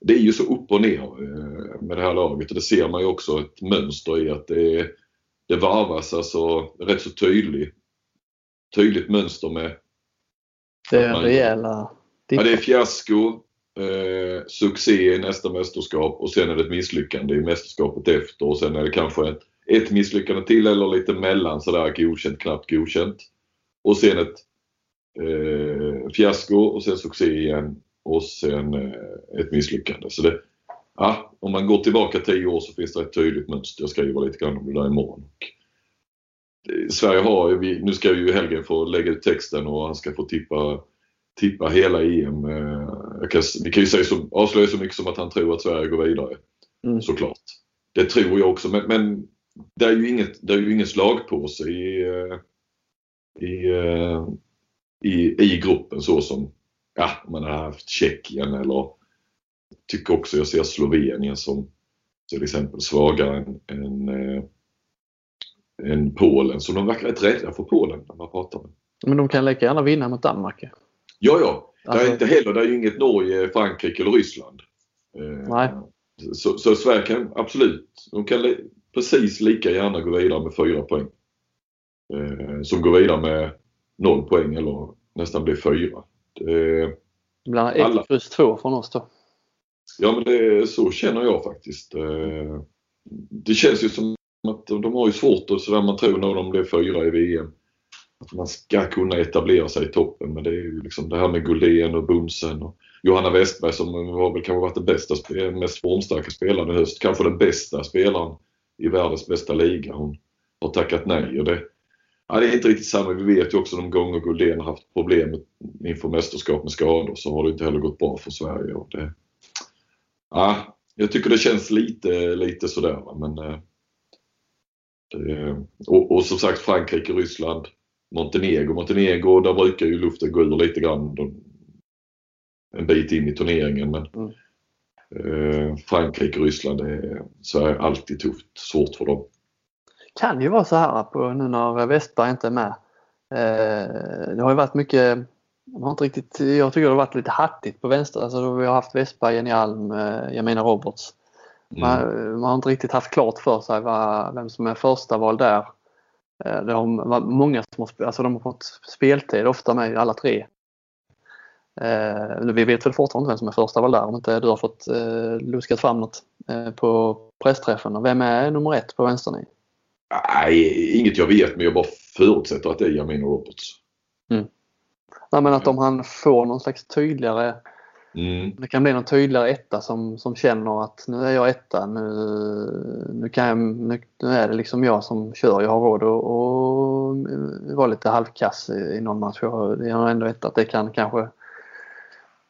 det är ju så upp och ner eh, med det här laget. Och det ser man ju också ett mönster i att det, det varvas alltså rätt så tydligt, tydligt mönster med det är rejäla Ja, det är fiasko, eh, succé i nästa mästerskap och sen är det ett misslyckande i mästerskapet efter. Och sen är det kanske ett, ett misslyckande till eller lite mellan sådär godkänt, knappt godkänt. Och sen ett eh, fiasko och sen succé igen och sen eh, ett misslyckande. Så det, ja, om man går tillbaka 10 år så finns det ett tydligt mönster. Jag skriver lite grann om det där imorgon. Och Sverige har, nu ska ju Helgen få lägga ut texten och han ska få tippa tippa hela EM. Eh, kan, vi kan ju säga så, avslöja så mycket som att han tror att Sverige går vidare. Mm. Såklart. Det tror jag också men, men det är ju inget, det är ju ingen slagpåse i, eh, i, eh, i, i gruppen så som ja, man har haft Tjeckien eller tycker också jag ser Slovenien som till exempel svagare än, än, än Polen. Så de verkar rätt rädda för Polen när man pratar med Men de kan lika gärna vinna mot Danmark. Ja, ja. Alltså... Det är inte heller, det är ju inget Norge, Frankrike eller Ryssland. Eh, Nej. Så, så Sverige kan absolut, de kan precis lika gärna gå vidare med fyra poäng. Eh, som går vidare med noll poäng eller nästan blir fyra. Det blir ett plus två från oss då. Ja men det, så känner jag faktiskt. Eh, det känns ju som att de har ju svårt och sådär man tror när de blir fyra i VM att man ska kunna etablera sig i toppen. Men det är ju liksom det här med Guldén och Bunsen och Johanna Westberg som har väl kanske varit den bästa, mest formstarka spelaren i höst. Kanske den bästa spelaren i världens bästa liga. Hon har tackat nej. Och det, ja, det är inte riktigt samma. Vi vet ju också de gånger Guldén har haft problem inför mästerskap med skador så har det inte heller gått bra för Sverige. Och det, ja, jag tycker det känns lite, lite sådär. Men, eh, det, och, och som sagt Frankrike, Ryssland Montenegro. Montenegro, där brukar ju luften gå ur lite grann en bit in i turneringen. Men mm. eh, Frankrike Ryssland är, så är alltid tufft, svårt för dem. Kan ju vara så här på nu när Westberg inte är med. Eh, det har ju varit mycket har inte riktigt, jag tycker det har varit lite hattigt på vänster. Alltså vi har haft Westberg, Jenny Alm, eh, Jamina Roberts. Man, mm. man, har inte riktigt haft klart för sig vad, vem som är första val där. Eh, det har många som har, alltså de har fått speltid, ofta med alla tre. Eh, vi vet väl fortfarande inte vem som är första val där om inte du har fått eh, luskat fram något eh, på pressträffen. Vem är nummer ett på vänstern? Nej, inget jag vet men jag bara förutsätter att det är Jamino Roberts. Mm. Nej, men att om han får någon slags tydligare Mm. Det kan bli någon tydligare etta som, som känner att nu är jag etta, nu, nu, kan jag, nu, nu är det liksom jag som kör, jag har råd att vara lite halvkass i, i någon match. Jag, jag har ändå etta att det kan kanske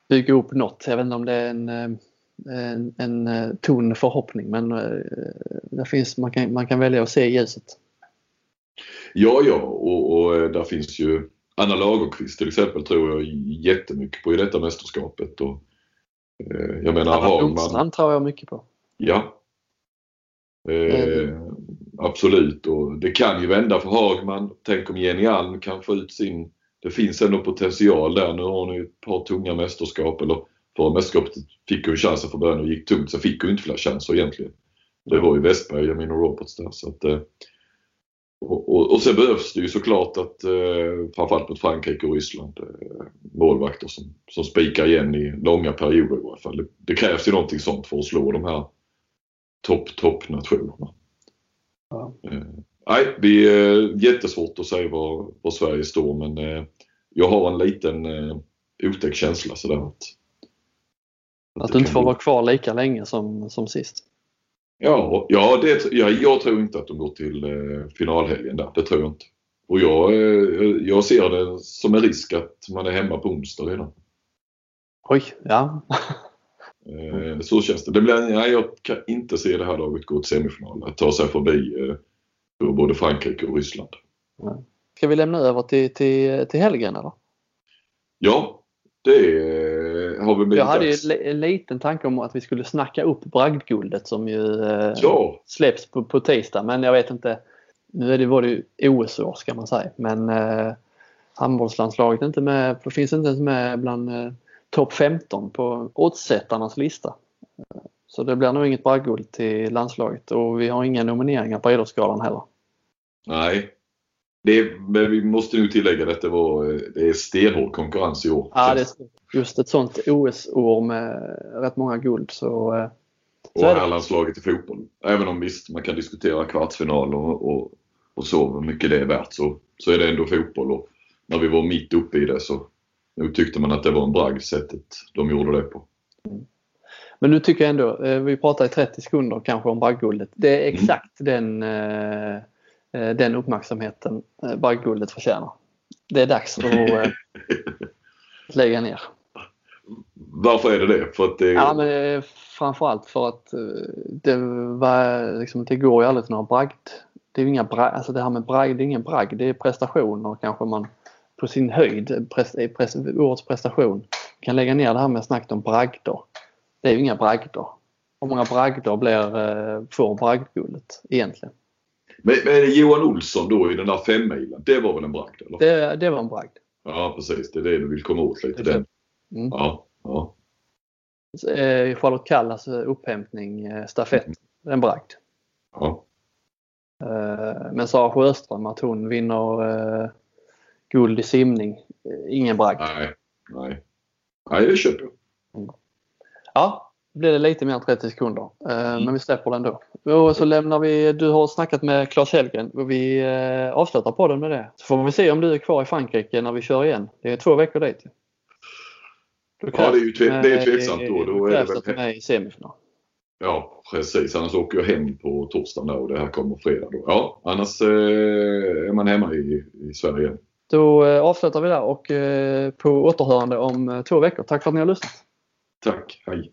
bygga upp något. Jag vet inte om det är en, en, en ton förhoppning men eh, det finns, man, kan, man kan välja att se ljuset. Ja, ja och, och där finns ju Anna Lagerqvist till exempel tror jag jättemycket på i detta mästerskapet. Och, eh, jag menar Anna Hagman. Tror jag mycket på. Ja. Eh, mm. Absolut och det kan ju vända för Hagman. Tänk om Jenny Alm kan få ut sin... Det finns ändå potential där. Nu har hon ju ett par tunga mästerskap. Eller förra mästerskapet fick hon chansen från början och gick tungt. Sen fick hon inte fler chanser egentligen. Det var ju Westberg och Jamino Roberts där. Så att, eh, och, och, och sen behövs det ju såklart att eh, framförallt mot Frankrike och Ryssland eh, målvakter som, som spikar igen i långa perioder i alla fall. Det, det krävs ju någonting sånt för att slå de här topp, topp nationerna. Ja. Eh, nej, det är jättesvårt att säga var, var Sverige står men eh, jag har en liten eh, otäck känsla sådär att att, du inte får vara kvar lika länge som, som sist. Ja, ja, det, ja, jag tror inte att de går till eh, finalhelgen där. Det tror jag inte. Och jag, eh, jag ser det som en risk att man är hemma på onsdag redan. Oj, ja. eh, så känns det. det blir, nej, jag kan inte se det här laget gå till semifinal. Att ta sig förbi eh, både Frankrike och Ryssland. Ska vi lämna över till, till, till helgen eller? Ja, det har vi blivit Jag hade ju en liten tanke om att vi skulle snacka upp bragdguldet som ju eh, ja. släpps på, på tisdag. Men jag vet inte. Nu är det, var det ju OS-år ska man säga. Men eh, handbollslandslaget inte med, finns inte ens med bland eh, topp 15 på oddsättarnas lista. Så det blir nog inget bragdguld till landslaget och vi har inga nomineringar på Idrottsgalan heller. Nej, det, men vi måste nu tillägga att det, var, det är stenhård konkurrens i år. Ja, det är just ett sånt OS-år med rätt många guld. Så, eh, så och herrlandslaget i fotboll. Även om visst, man kan diskutera kvartsfinal och, och, och så, hur mycket det är värt, så, så är det ändå fotboll. Och när vi var mitt uppe i det så nu tyckte man att det var en bragd sättet de gjorde det på. Mm. Men nu tycker jag ändå, eh, vi pratar i 30 sekunder kanske om bragdguldet. Det är mm. exakt mm. den eh, den uppmärksamheten Bagguldet förtjänar. Det är dags att (laughs) lägga ner. Varför är det det? För att det... Ja, men framförallt för att det, var, liksom, det går ju aldrig till några bragd. Det är inga alltså det här med bragd, det är ingen bragd, det är prestationer kanske man på sin höjd, pres, pres, årets prestation, kan lägga ner det här med snacket om bragder. Det är ju inga bragder. Hur många bragder blir, får bragdguldet egentligen? Men, men Johan Olsson då i den där femmilen, det var väl en bragd? Eller? Det, det var en bragd. Ja precis, det är det du vill komma åt lite. Den. Mm. Ja, ja. Eh, Charlotte Kallas eh, upphämtning, eh, stafett, mm. en bragd. Ja. Men Sara Sjöström, att hon vinner guld i simning, ingen bragd. Nej, nej. Nej, det köper jag. Mm. Ja, blir det lite mer än 30 sekunder. Mm. Men vi släpper den då. Och så lämnar vi, du har snackat med Claes Hellgren och vi avslutar podden med det. Så får vi se om du är kvar i Frankrike när vi kör igen. Det är två veckor dit. Ja, det är ju tve, det är tveksamt då. Då är det väl... med i semifinal. Ja, precis. Annars åker jag hem på torsdagen och det här kommer fredag då. Ja, annars eh, är man hemma i, i Sverige igen. Då eh, avslutar vi där och eh, på återhörande om eh, två veckor. Tack för att ni har lyssnat. Tack, hej.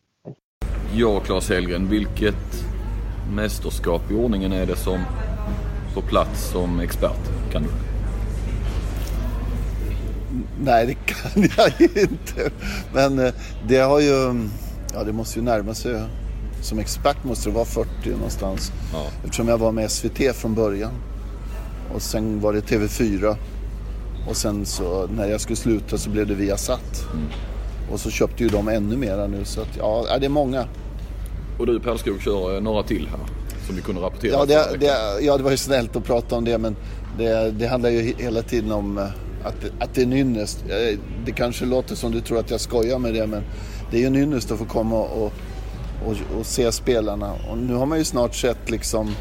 Ja, Claes Hellgren, vilket mästerskap i ordningen är det som på plats som expert? Kan du? Nej, det kan (laughs) jag inte. Men eh, det har ju... Ja, det måste ju närma sig. Som expert måste det vara 40 någonstans. Ja. Eftersom jag var med SVT från början. Och sen var det TV4. Och sen så när jag skulle sluta så blev det Viasat. Mm. Och så köpte ju de ännu mera nu. Så att, ja, det är många. Och du Perlskog kör några till här som vi kunde rapportera. Ja det, det, ja, det var ju snällt att prata om det men det, det handlar ju hela tiden om att, att det är en ynnest. Eh, det kanske låter som du tror att jag skojar med det men det är ju en ynnest att få komma och, och, och se spelarna. Och nu har man ju snart sett liksom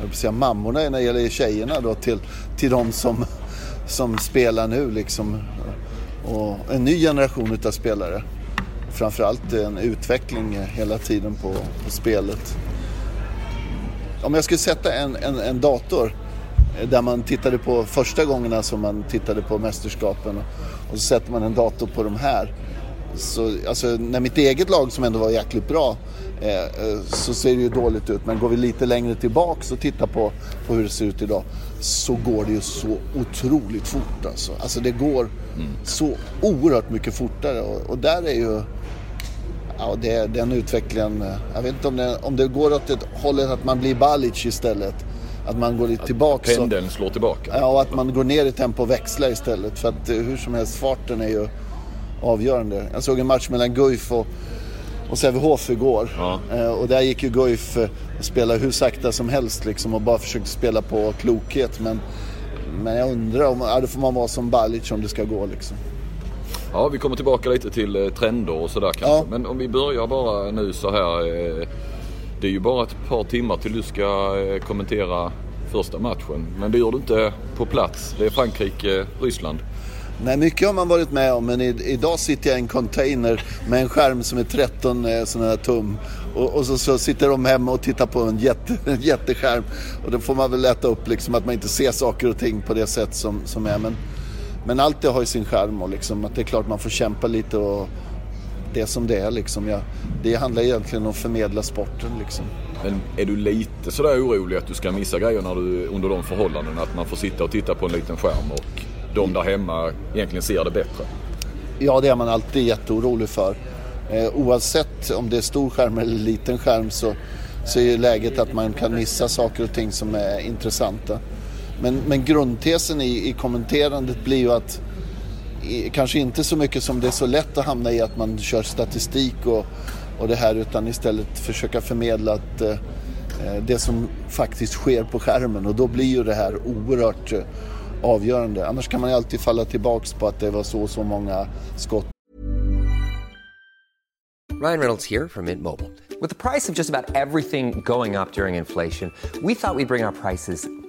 jag vill säga mammorna när det gäller tjejerna då till, till de som, som spelar nu liksom. Och en ny generation utav spelare. Framförallt en utveckling hela tiden på, på spelet. Om jag skulle sätta en, en, en dator där man tittade på första gångerna som man tittade på mästerskapen och så sätter man en dator på de här. Så, alltså, när mitt eget lag som ändå var jäkligt bra eh, eh, så ser det ju dåligt ut. Men går vi lite längre tillbaks och tittar på, på hur det ser ut idag så går det ju så otroligt fort alltså. Alltså det går mm. så oerhört mycket fortare och, och där är ju Ja, det, den utvecklingen. Eh, jag vet inte om det, om det går åt det hållet att man blir Balic istället. Att man går lite tillbaka. Pendeln slår tillbaka. Ja, och att man går ner i tempo och växlar istället. För att hur som helst, farten är ju avgörande. Jag såg en match mellan Guif och, och Sävehof igår. Ja. Eh, och där gick ju Guif eh, och spelade hur sakta som helst liksom och bara försökte spela på klokhet. Men, men jag undrar om, ja, då får man vara som Balic om det ska gå liksom. Ja, vi kommer tillbaka lite till eh, trender och sådär kanske. Ja. Men om vi börjar bara nu så här. Det är ju bara ett par timmar till du ska eh, kommentera första matchen. Men det gör du inte på plats. Det är Frankrike-Ryssland. Eh, Nej, mycket har man varit med om men i, idag sitter jag i en container med en skärm som är 13 eh, sådana här tum. Och, och så, så, sitter de hemma och tittar på en, jätte, (laughs) en jätteskärm. Och då får man väl äta upp liksom att man inte ser saker och ting på det sätt som, som är. Men, men allt det har ju sin skärm och liksom att det är klart man får kämpa lite och det är som det är liksom. Ja, det handlar egentligen om att förmedla sporten liksom. Men är du lite sådär orolig att du ska missa grejer när du, under de förhållandena? Att man får sitta och titta på en liten skärm och de där hemma egentligen ser det bättre? Ja, det är man alltid jätteorolig för. Eh, oavsett om det är stor skärm eller liten skärm så, så är läget att man kan missa saker och ting som är intressanta. Men, men grundtesen i, i kommenterandet blir ju att kanske inte så mycket som det är så lätt att hamna i att man kör statistik och, och det här utan istället försöka förmedla att eh, eh, det som faktiskt sker på skärmen och då blir ju det här oerhört eh, avgörande. Annars kan man ju alltid falla tillbaks på att det var så så många skott. Ryan Reynolds här från Mint Mobile. Med priset på nästan allt som går upp under inflationen, trodde vi att vi skulle bring våra priser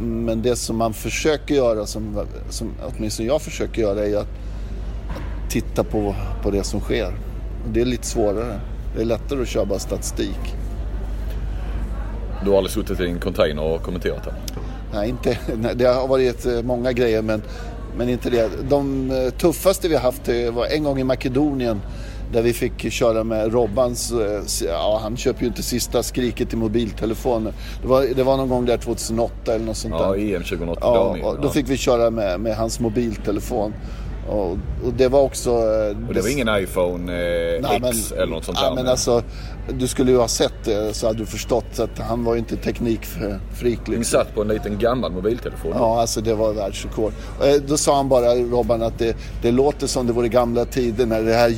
Men det som man försöker göra, som, som åtminstone jag försöker göra, är att, titta på, på det som sker. Och det är lite svårare. Det är lättare att köra bara statistik. Du har aldrig suttit i en container och kommenterat det? Nej, inte, nej, det har varit eh, många grejer men, men inte det. De eh, tuffaste vi har haft var en gång i Makedonien där vi fick köra med Robbans, eh, ja han köper ju inte sista skriket i mobiltelefoner. Det var, det var någon gång där 2008 eller något sånt där. Ja, EM 2008. Ja, då fick vi köra med, med hans mobiltelefon. Och, och, det var också... Eh, och det var ingen iPhone eh, nej, X men, eller något sånt där? men alltså, du skulle ju ha sett det så hade du förstått att han var ju inte teknikfreak. Liksom. Ni satt på en liten gammal mobiltelefon? Ja, alltså det var världsrekord. Eh, då sa han bara, Robban, att det, det låter som det var i gamla tider när det här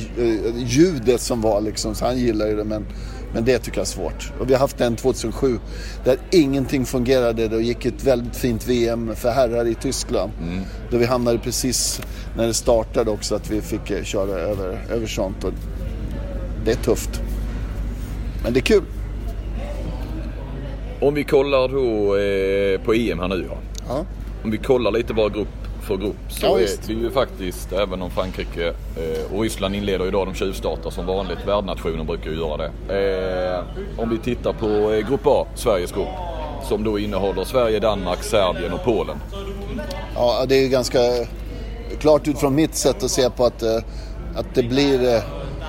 ljudet som var liksom, så han gillar ju det. Men men det tycker jag är svårt. Och vi har haft en 2007 där ingenting fungerade. Det gick ett väldigt fint VM för herrar i Tyskland. Mm. Då vi hamnade precis när det startade också att vi fick eh, köra över, över sånt. Och det är tufft. Men det är kul. Om vi kollar då eh, på EM här nu ja. ja. Om vi kollar lite bara grupp för grupp så ja, är det ju faktiskt, även om Frankrike eh, och Ryssland inleder idag, de tjuvstartar som vanligt. Värdnationen brukar ju göra det. Eh, om vi tittar på eh, Grupp A, Sveriges grupp. Som då innehåller Sverige, Danmark, Serbien och Polen. Ja, det är ju ganska klart utifrån mitt sätt att se på att, att det blir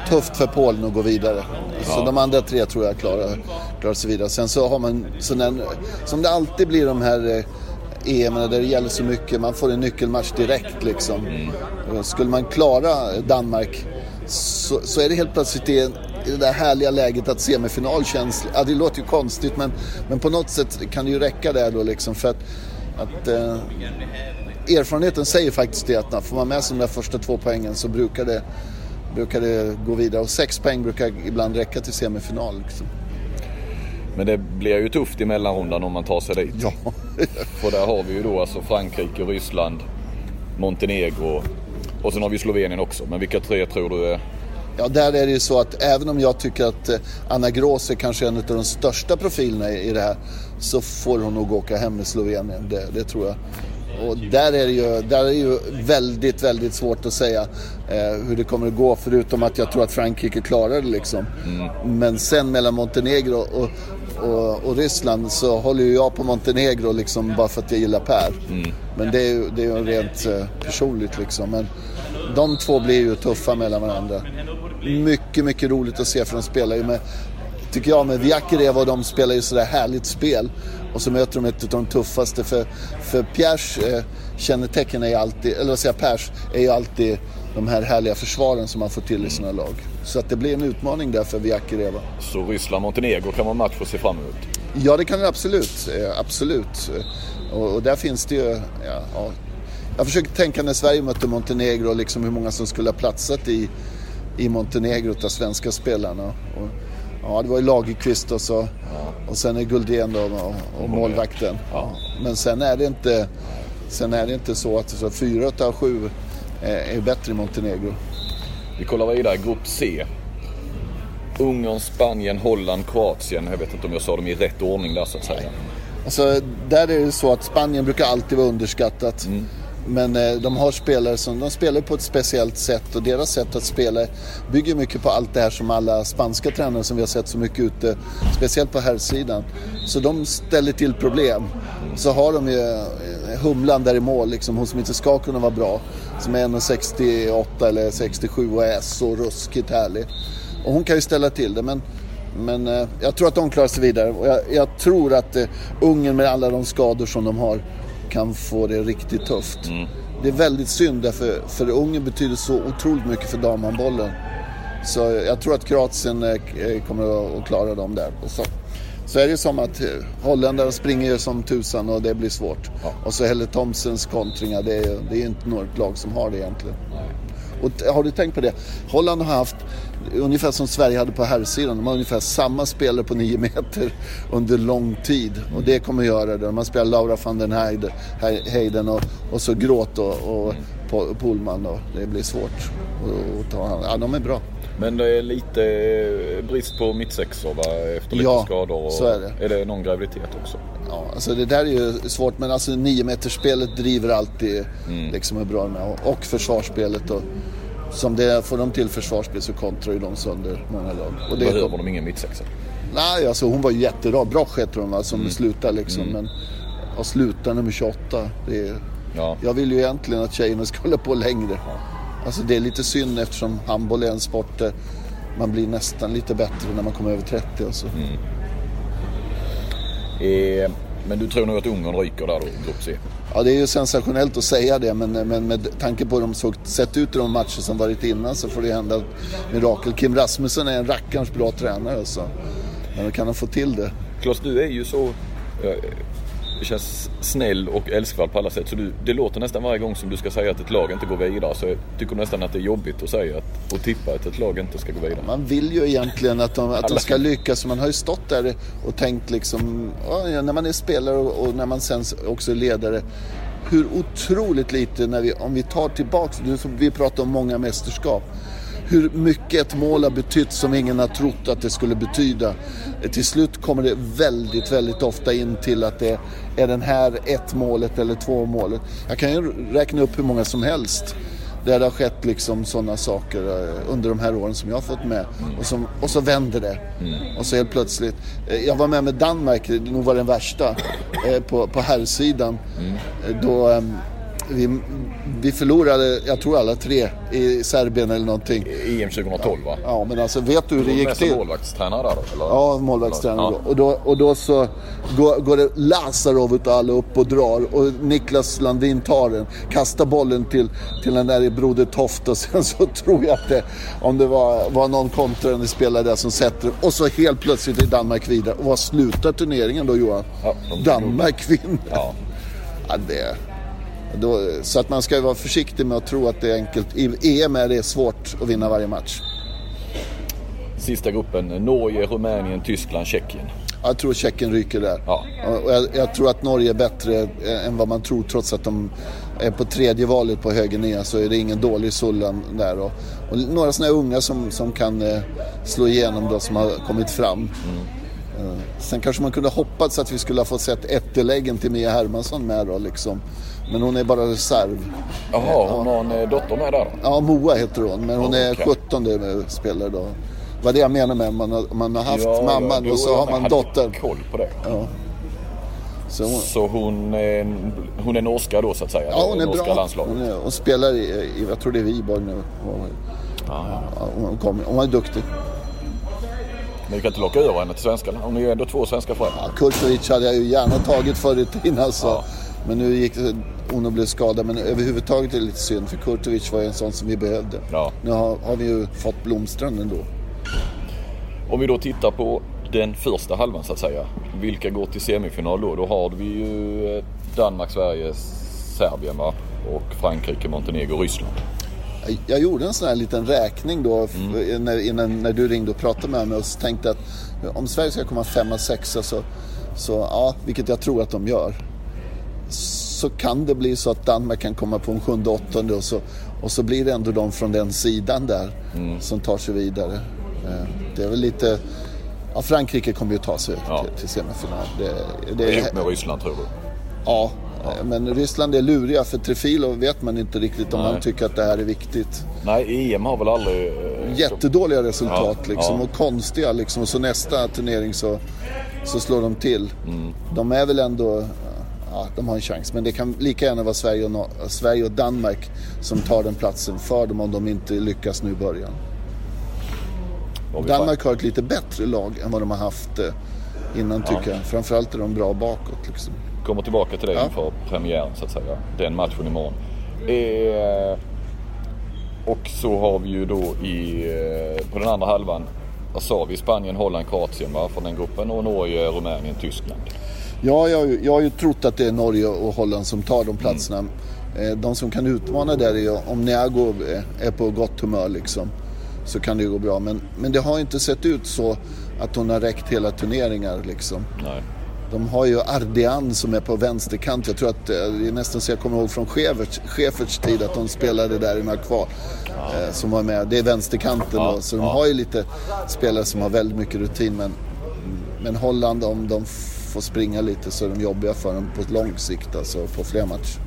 tufft för Polen att gå vidare. Ja. Så de andra tre tror jag klarar, klarar sig vidare. Sen så har man, så när, som det alltid blir de här EM där det gäller så mycket, man får en nyckelmatch direkt liksom. Mm. Skulle man klara Danmark så, så är det helt plötsligt i det där härliga läget att semifinal känns, ja det låter ju konstigt men, men på något sätt kan det ju räcka där då liksom för att, att eh, erfarenheten säger faktiskt det att får man med sig de där första två poängen så brukar det, brukar det gå vidare och sex poäng brukar ibland räcka till semifinal. Liksom. Men det blir ju tufft i mellanrundan om man tar sig dit. Ja. (laughs) För där har vi ju då alltså Frankrike, Ryssland, Montenegro och sen har vi Slovenien också. Men vilka tre tror du är Ja, där är det ju så att även om jag tycker att eh, Anna Grås är kanske en av de största profilerna i det här så får hon nog åka hem med Slovenien, det, det tror jag. Och där är det ju, där är det ju väldigt, väldigt svårt att säga eh, hur det kommer att gå förutom att jag tror att Frankrike klarar det liksom. Mm. Men sen mellan Montenegro och, och, och, Ryssland så håller ju jag på Montenegro liksom bara för att jag gillar Per. Mm. Men det är ju det är rent eh, personligt liksom. Men de två blir ju tuffa mellan varandra. Mycket, mycket roligt att se för de spelar ju med, tycker jag, med Viakereva och de spelar ju sådär härligt spel. Och så möter de ett av de tuffaste. För, för Pierres eh, kännetecken är ju alltid, eller vad säger Pers, är ju alltid de här härliga försvaren som man får till i sina lag. Så att det blir en utmaning där för Viakereva. Så Ryssland-Montenegro kan vara match att se fram emot? Ja, det kan det absolut. Eh, absolut. Och, och där finns det ju... Ja, ja. Jag försöker tänka när Sverige mötte Montenegro, liksom hur många som skulle ha platsat i, i Montenegro av svenska spelarna. Och, ja, det var ju Lagerqvist och, så, och sen är Guldén då, och, och målvakten. Ja. Men sen är det inte, sen är det inte så att så fyra av sju är, är bättre i Montenegro. Vi kollar vidare, Grupp C. Ungern, Spanien, Holland, Kroatien. Jag vet inte om jag sa dem i rätt ordning där så att säga. Alltså, där är det så att Spanien brukar alltid vara underskattat. Mm. Men eh, de har spelare som de spelar på ett speciellt sätt och deras sätt att spela bygger mycket på allt det här som alla spanska tränare som vi har sett så mycket ute, speciellt på här sidan. Så de ställer till problem. Så har de ju eh, Humlan där i mål, liksom, hon som inte ska kunna vara bra. Som är 1,68 eller 67 och är så ruskigt härlig. Och hon kan ju ställa till det men men eh, jag tror att de klarar sig vidare och jag, jag tror att eh, Ungern med alla de skador som de har kan få det riktigt tufft. Mm. Det är väldigt synd därför för Ungern betyder så otroligt mycket för damhandbollen. Så jag tror att Kroatien eh, eh, kommer att klara dem där. Och så, så är det som att eh, holländare springer som tusan och det blir svårt. Ja. Och så Helle Thomsens kontringar, det är, det är inte något lag som har det egentligen. Och har du tänkt på det? Holland har haft, ungefär som Sverige hade på herrsidan, de har ungefär samma spelare på nio meter under lång tid. Och det kommer att göra det. Man spelar Laura van den Heiden och, och så Gråt och, och Pohlman. Då. Det blir svårt att ta hand Ja, de är bra. Men det är lite brist på mittsexor va? efter lite ja, skador. Och så är det. Är det någon graviditet också? Ja, alltså det där är ju svårt men alltså niometersspelet driver alltid mm. liksom hur bra med och, och försvarsspelet. Och, som det får de till försvarsspel så kontrar ju de sönder många lag. Och det Behöver de ingen mittsexa? Nej, alltså hon var jättebra. Bra heter hon va, som mm. slutar liksom. Mm. Men att sluta nummer 28, det är... Ja. Jag vill ju egentligen att tjejerna ska hålla på längre. Ja. Alltså det är lite synd eftersom handboll är en sport där man blir nästan lite bättre när man kommer över 30. Alltså. Mm. Eh, men du tror nog att Ungern ryker där då, grupp C? Ja, det är ju sensationellt att säga det, men, men med tanke på hur de såg, sett ut i de matcher som varit innan så får det hända mirakel. Kim Rasmussen är en rackarns bra tränare alltså. Men kan han få till det? Klas, du är ju så... Det känns snäll och älskvärd på alla sätt. Så du, det låter nästan varje gång som du ska säga att ett lag inte går vidare. Så jag tycker nästan att det är jobbigt att säga att, och tippa att ett lag inte ska gå vidare. Man vill ju egentligen att de, att de ska lyckas. Man har ju stått där och tänkt liksom, ja, när man är spelare och, och när man sen också är ledare hur otroligt lite, när vi, om vi tar tillbaks, vi pratar om många mästerskap hur mycket ett mål har betytt som ingen har trott att det skulle betyda. Till slut kommer det väldigt, väldigt ofta in till att det är den här ett målet eller två målet. Jag kan ju räkna upp hur många som helst där det har skett liksom sådana saker eh, under de här åren som jag har fått med. Och, som, och så vänder det. Mm. Och så helt plötsligt. Eh, jag var med med Danmark, nog var den värsta, eh, på, på herrsidan. Mm. Då ehm, vi, vi förlorade, jag tror alla tre, i Serbien eller någonting. EM 2012 va? Ja, men alltså vet du hur det gick till? målvaktstränare då? Eller? Ja, målvaktstränare ja. Och, då, och då så går, går det Lazarov och alla upp och drar och Niklas Landin tar den, kastar bollen till, till den där i Broder Toft och sen så (laughs) tror jag att det, om det var, var någon kontrande spelare där som sätter och så helt plötsligt är Danmark vidare. Och vad slutar turneringen då Johan? Ja, Danmark vinner. Ja. ja det, då, så att man ska vara försiktig med att tro att det är enkelt. I EM är det svårt att vinna varje match. Sista gruppen, Norge, Rumänien, Tyskland, Tjeckien. Jag tror Tjeckien ryker där. Ja. Och jag, jag, tror att Norge är bättre än vad man tror trots att de är på tredje valet på höger ner så är det ingen dålig Sullan där. Och, och några sådana unga som, som kan eh, slå igenom då som har kommit fram. Mm. Eh, sen kanske man kunde hoppats att vi skulle ha fått sett ett till Mia Hermansson med då liksom. Men hon är bara reserv. Jaha, hon har en eh, dotter med där? Ja, Moa heter hon. Men hon oh, är 17 spelare då. Det var det jag menade med man har, man har haft ja, mamman ja, och så har man dottern. koll på det. Ja. Så, hon, så hon, är, hon är norska då så att säga? Ja, hon är bra. Landslaget. Hon, är, hon spelar i, i, jag tror det är Viborg nu. Hon, ja, hon, kom, hon var duktig. Men vi kan inte locka över henne till svenskarna. Hon är ju ändå två svenska föräldrar. Ja, Kurtovic hade jag ju gärna tagit förr i tiden alltså. Ja. Men nu gick hon och blev skadad. Men överhuvudtaget är det lite synd för Kurtovic var ju en sån som vi behövde. Ja. Nu har, har vi ju fått Blomstrand ändå. Om vi då tittar på den första halvan så att säga. Vilka går till semifinal då? Då har vi ju eh, Danmark, Sverige, Serbien va? Och Frankrike, Montenegro, Ryssland. Jag gjorde en sån här liten räkning då mm. när, innan, när du ringde och pratade med mig och tänkte att om Sverige ska komma femma, sexa så, så ja, vilket jag tror att de gör så kan det bli så att Danmark kan komma på en sjunde, åttonde och så, och så blir det ändå de från den sidan där mm. som tar sig vidare. Eh, det är väl lite... Ja, Frankrike kommer ju ta sig ja. till, till semifinal. Det, det, är med Ryssland tror du? Ja, ja, men Ryssland är luriga för Trefilo vet man inte riktigt om Nej. man tycker att det här är viktigt. Nej, EM har väl aldrig... Eh, Jättedåliga resultat ja, liksom och konstiga liksom. Och så nästa turnering så, så slår de till. Mm. De är väl ändå ja, de har en chans. Men det kan lika gärna vara Sverige och, Sverige och Danmark som tar den platsen för dem om de inte lyckas nu i början. Danmark har ett lite bättre lag än vad de har haft eh, innan ja. tycker jag. Framförallt är de bra bakåt. Liksom. Kommer tillbaka till det ja. inför premiären så att säga. Den matchen imorgon. Eh, och så har vi ju då i, eh, på den andra halvan, vad sa vi? Spanien, Holland, Kroatien va? från den gruppen och Norge, Rumänien, Tyskland. Ja, jag, jag har ju trott att det är Norge och Holland som tar de platserna. Mm. De som kan utmana där är om Niago är på gott humör liksom. Så kan det gå bra. Men, men det har inte sett ut så att hon har räckt hela turneringar liksom. Nej. De har ju Ardian som är på vänsterkant. Jag tror att, det eh, är nästan så jag kommer ihåg från Schäferts tid att de spelade där i några. Ja. Eh, som var med. Det är vänsterkanten ja. då. Så de har ju lite spelare som har väldigt mycket rutin. Men, men Holland, om de får springa lite så är de jobbiga för dem på lång sikt, alltså på fler matcher.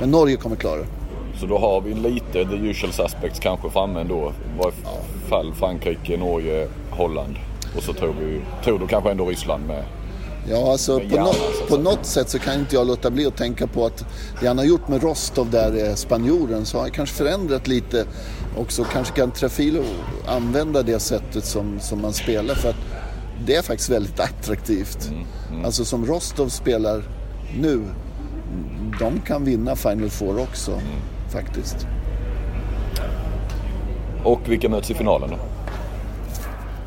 Men Norge kommer klara det. Så då har vi lite the usual suspects kanske framme ändå. I varje fall Frankrike, Norge, Holland. Och så tror vi, tror du kanske ändå Ryssland med. Ja, alltså på, no på något sätt så kan inte jag låta bli att tänka på att det han har gjort med Rostov där, eh, spanjoren, så har han kanske förändrat lite. Och så kanske kan Trafilo använda det sättet som, som man spelar. För att det är faktiskt väldigt attraktivt. Mm, mm. Alltså som Rostov spelar nu, de kan vinna Final Four också mm. faktiskt. Och vilka möts i finalen då?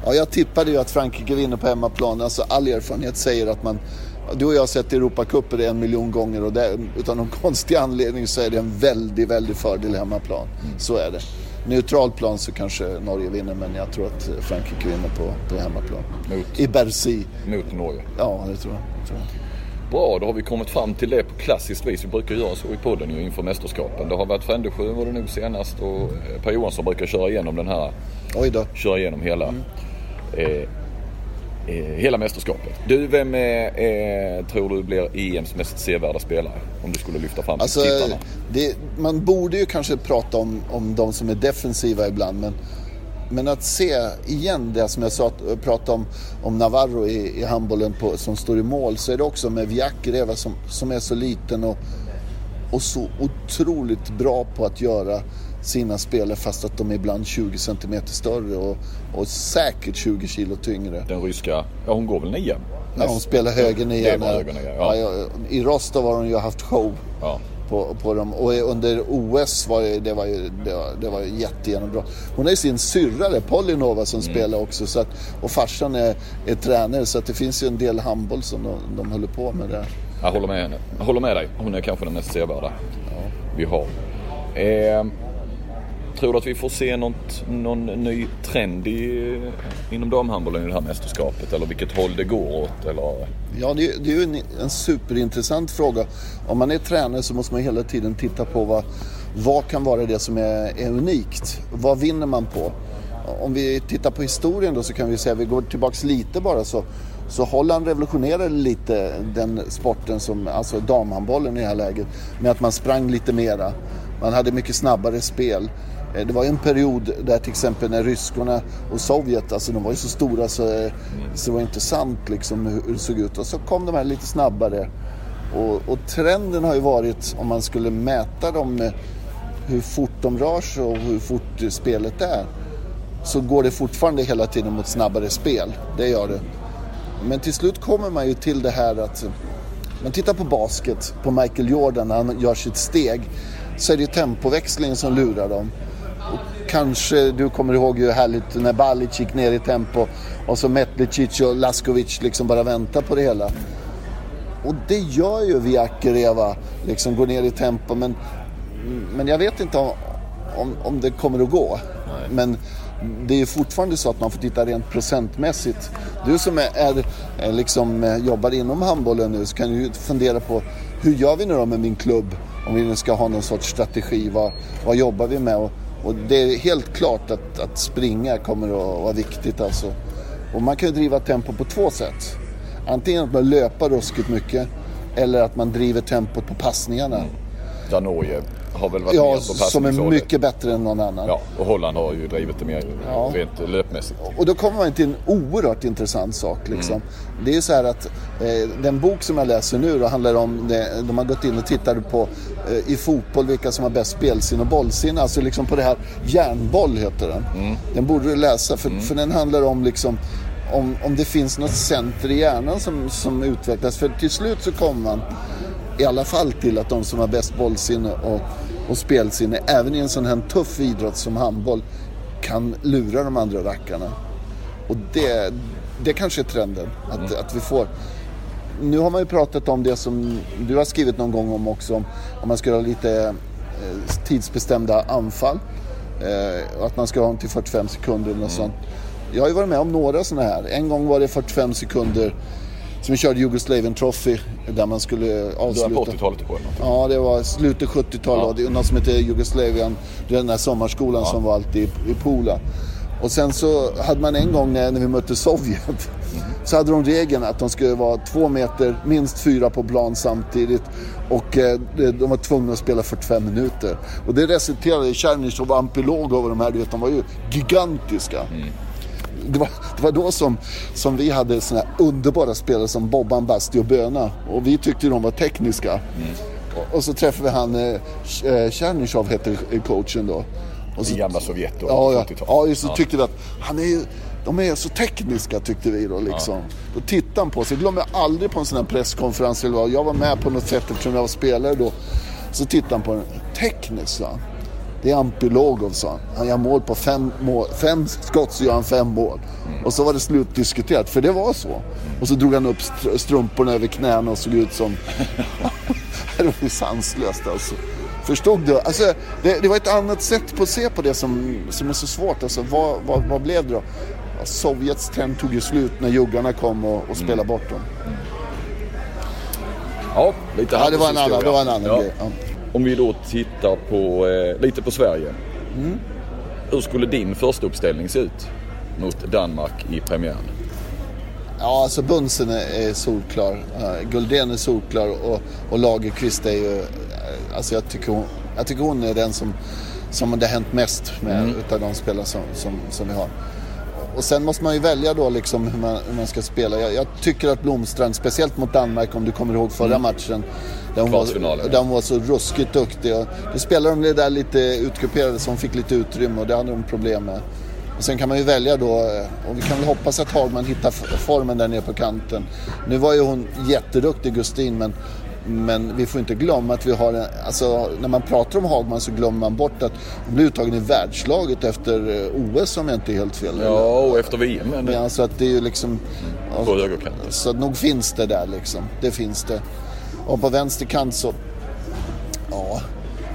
Ja, jag tippade ju att Frankrike vinner på hemmaplan. Alltså all erfarenhet säger att man... Du och jag har sett Europacuper en miljon gånger och där, utan någon (laughs) konstig anledning så är det en väldigt, väldigt fördel hemmaplan. Mm. Så är det neutral plan så kanske Norge vinner men jag tror att Frankrike vinner på, på hemmaplan. Mot, I Bercy. Mot Norge? Ja, det tror jag. Tror jag. Bra, då har vi kommit fram till det på klassiskt vis. Vi brukar göra så i podden ju inför mästerskapen. Det har varit Frändesjö var det nog senast och eh, Per Johansson brukar köra igenom den här. Oj då. Köra igenom hela. Mm. Eh, eh, hela mästerskapet. Du, vem är, är, tror du blir EMs mest sevärda spelare? Om du skulle lyfta fram alltså, tittarna. Det, man borde ju kanske prata om, om de som är defensiva ibland. Men, men att se igen det som jag sa, pratade om, om Navarro i, i handbollen på, som står i mål. Så är det också med Viakreva som, som är så liten och och så otroligt bra på att göra sina spelare fast att de är ibland 20 cm större och, och säkert 20 kilo tyngre. Den ryska, ja hon går väl nian? Ja, hon spelar höger nia. Nia ja. ja. I Rostov har hon ju haft show. Ja. På, på dem. Och under OS var det, det var ju det var, det var jättegenombrott. Hon ju sin syrra Polinova som mm. spelar också. Så att, och farsan är, är tränare så att det finns ju en del handboll som de, de håller på med där. Jag håller med henne. Jag håller med dig. Hon är kanske den mest sevärda ja. vi har. Eh, Tror du att vi får se något, någon ny trend i, inom damhandbollen i det här mästerskapet? Eller vilket håll det går åt? Eller? Ja, det, det är ju en, en, superintressant fråga. Om man är tränare så måste man hela tiden titta på vad, vad kan vara det som är, är unikt? Vad vinner man på? Om vi tittar på historien då så kan vi säga, vi går tillbaks lite bara så så Holland revolutionerade lite den sporten, som, alltså damhandbollen i det här läget, med att man sprang lite mera. Man hade mycket snabbare spel. Eh, det var ju en period där till exempel när ryskorna och Sovjet, alltså de var ju så stora så, eh, så det var intressant liksom hur det såg ut. Och så kom de här lite snabbare. Och, och trenden har ju varit, om man skulle mäta dem hur fort de rör sig och hur fort spelet är, så går det fortfarande hela tiden mot snabbare spel. Det gör det. Men till slut kommer man ju till det här att man tittar på basket, på Michael Jordan när han gör sitt steg, så är det tempoväxlingen som lurar dem. Kanske du kommer ihåg hur härligt när Balic gick ner i tempo och så Metlicic och Laskovic liksom bara väntar på det hela. Och det gör ju Viakereva, liksom går ner i tempo. Men, men jag vet inte om, om, om det kommer att gå. Nej. Men det är ju fortfarande så att man får titta rent procentmässigt. Du som är, är, liksom, eh, jobbar inom handbollen nu så kan du fundera på hur gör vi nu då med min klubb? Om vi nu ska ha någon sorts strategi, vad, vad jobbar vi med? Och och det är helt klart att, att springa kommer att vara viktigt alltså. Och man kan ju driva tempo på två sätt. Antingen att man löper ruskigt mycket eller att man driver tempot på passningarna. Mm. Där Norge har väl varit ja, med på som är mycket bättre än någon annan. Ja, och Holland har ju drivit det mer ja. rent löpmässigt. Och då kommer man till en oerhört intressant sak. Liksom. Mm. Det är så här att eh, den bok som jag läser nu då handlar om, det, de har gått in och tittat på eh, i fotboll vilka som har bäst spelsinne och bollsinne. Alltså liksom på det här, järnboll heter den. Mm. Den borde du läsa för, mm. för den handlar om liksom om, om det finns något center i hjärnan som, som utvecklas. För till slut så kommer man i alla fall till att de som har bäst bollsinne och, och spelsinne, även i en sån här tuff idrott som handboll, kan lura de andra rackarna. Och det, det kanske är trenden, att, mm. att vi får nu har man ju pratat om det som du har skrivit någon gång om också, om, man ska ha lite eh, tidsbestämda anfall. Eh, att man ska ha dem till 45 sekunder eller något mm. sånt. Jag har ju varit med om några sådana här. En gång var det 45 sekunder som vi körde Jugoslavian Trophy där man skulle avsluta. Det var på 80-talet på Ja, det var slutet 70-tal. Ja. något som heter Jugoslavian, den där sommarskolan ja. som var alltid i, i Pula. Och sen så hade man en gång när, när vi mötte Sovjet mm. så hade de regeln att de skulle vara två meter, minst fyra på plan samtidigt och eh, de var tvungna att spela 45 minuter. Och det resulterade i Tjernysjov och Ampilogov och de här, du vet, de var ju gigantiska. Mm det, var, det var då som, som vi hade såna här underbara spelare som Bobban, Basti och Böna. Och vi tyckte de var tekniska. Mm. Och, och, så träffade vi han, eh, eh Tjernysjov hette coachen då. Och så, I gamla Sovjet då? Ja, ja. ja så ja. tyckte vi att han är de är så tekniska tyckte vi då liksom. Ja. Då tittade han på sig. Jag glömmer aldrig på en sån här presskonferens. Jag var med på något sätt eftersom jag var spelare då. Så tittade han på den. Tekniskt han. Det är Ampilogov, sa han. Han gör mål på fem, mål, fem skott så gör han fem mål. Mm. Och så var det slutdiskuterat, för det var så. Och så drog han upp strumporna över knäna och såg ut som... (laughs) det var ju sanslöst alltså. Förstod du? Alltså, det, det, var ett annat sätt på att se på det som, som är så svårt. Alltså, vad, vad, vad blev det då? Sovjets trend tog ju slut när juggarna kom och, och spelade mm. bort dem. Mm. Ja, lite ja, det var en annan, det var en annan ja. grej. Ja. Om vi då tittar på, eh, lite på Sverige. Mm. Hur skulle din första uppställning se ut mot Danmark i premiären? Ja, alltså Bunsen är solklar. Uh, Guldén är solklar och, och Lagerqvist är ju... Uh, alltså jag tycker, hon, jag tycker hon är den som, som det har hänt mest med mm. utav de spelare som, som, som vi har. Och sen måste man ju välja då liksom hur man, hur man ska spela. Jag, jag, tycker att Blomstrand, speciellt mot Danmark om du kommer ihåg förra mm. matchen. Där hon, var, där hon var så ruskigt duktig. Och då spelade de det där lite utkuperade så hon fick lite utrymme och det hade de problem med. Och sen kan man ju välja då, eh, och vi kan väl hoppas att Hagman hittar formen där nere på kanten. Nu var ju hon jätteduktig, Gustin, men men vi får inte glömma att vi har en, alltså när man pratar om Hagman så glömmer man bort att hon blev uttagen i världslaget efter eh, OS om jag inte är helt fel. Ja, och efter VM. Men... Ja, så att det är ju liksom... Mm. På högerkanten. Så att nog finns det där liksom. Det finns det. Och på vänsterkant så... Ja.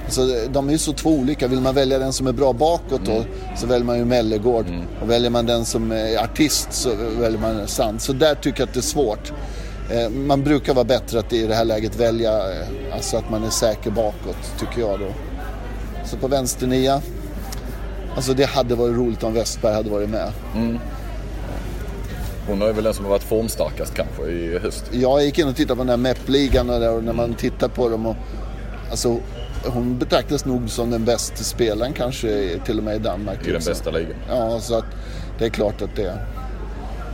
Alltså, de är ju så två olika. Vill man välja den som är bra bakåt då, mm. så väljer man ju Mellegård. Mm. Och väljer man den som är artist så väljer man Sand. Så där tycker jag att det är svårt. Eh, man brukar vara bättre att i det här läget välja, eh, alltså att man är säker bakåt, tycker jag då. Så på vänsternia, alltså det hade varit roligt om Westberg hade varit med. Mm. Hon är väl den som har varit formstarkast kanske i höst? Ja, jag gick in och tittade på den här MEP-ligan och, och när man tittar på dem och alltså hon betraktas nog som den bästa spelaren kanske till och med i Danmark. I den bästa ligan? Ja, så att det är klart att det är.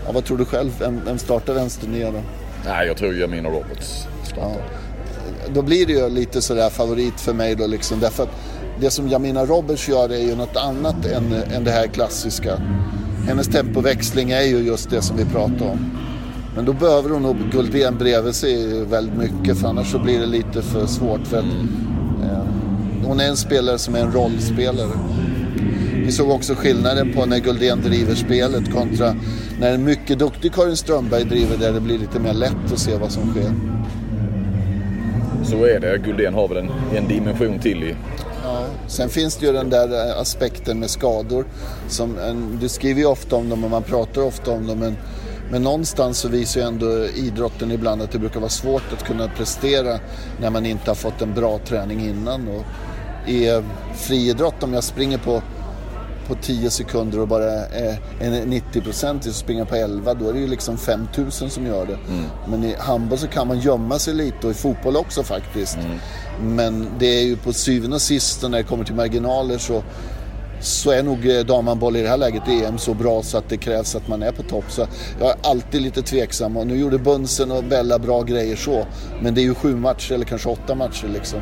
Ja, vad tror du själv? Vem, vem startar vänsternia då? Nej, jag tror Jamina Roberts startar. Ja. Då blir det ju lite sådär favorit för mig då liksom. Därför att det som Jamina Roberts gör är ju något annat än, än det här klassiska. Hennes tempoväxling är ju just det som vi pratar om. Men då behöver hon nog Guldén bredvid sig väldigt mycket för annars så blir det lite för svårt. För att, eh, hon är en spelare som är en rollspelare. Vi såg också skillnaden på när Guldén driver spelet kontra när en mycket duktig Karin Strömberg driver där det blir lite mer lätt att se vad som sker. Så är det. Guldén har väl en, en dimension till i Ja. Sen finns det ju den där eh, aspekten med skador. Som en, du skriver ju ofta om dem och man pratar ofta om dem. Men, men någonstans så visar ju ändå idrotten ibland att det brukar vara svårt att kunna prestera när man inte har fått en bra träning innan. Och I eh, friidrott, om jag springer på på 10 sekunder och bara är en 90 procent och springer på 11 då är det ju liksom 5000 som gör det. Mm. Men i handboll så kan man gömma sig lite och i fotboll också faktiskt. Mm. Men det är ju på syvende och sist när det kommer till marginaler så så är nog eh, damhandboll i det här läget i EM så bra så att det krävs att man är på topp. Så jag är alltid lite tveksam och nu gjorde Bunsen och Bella bra grejer så. Men det är ju sju matcher eller kanske åtta matcher liksom.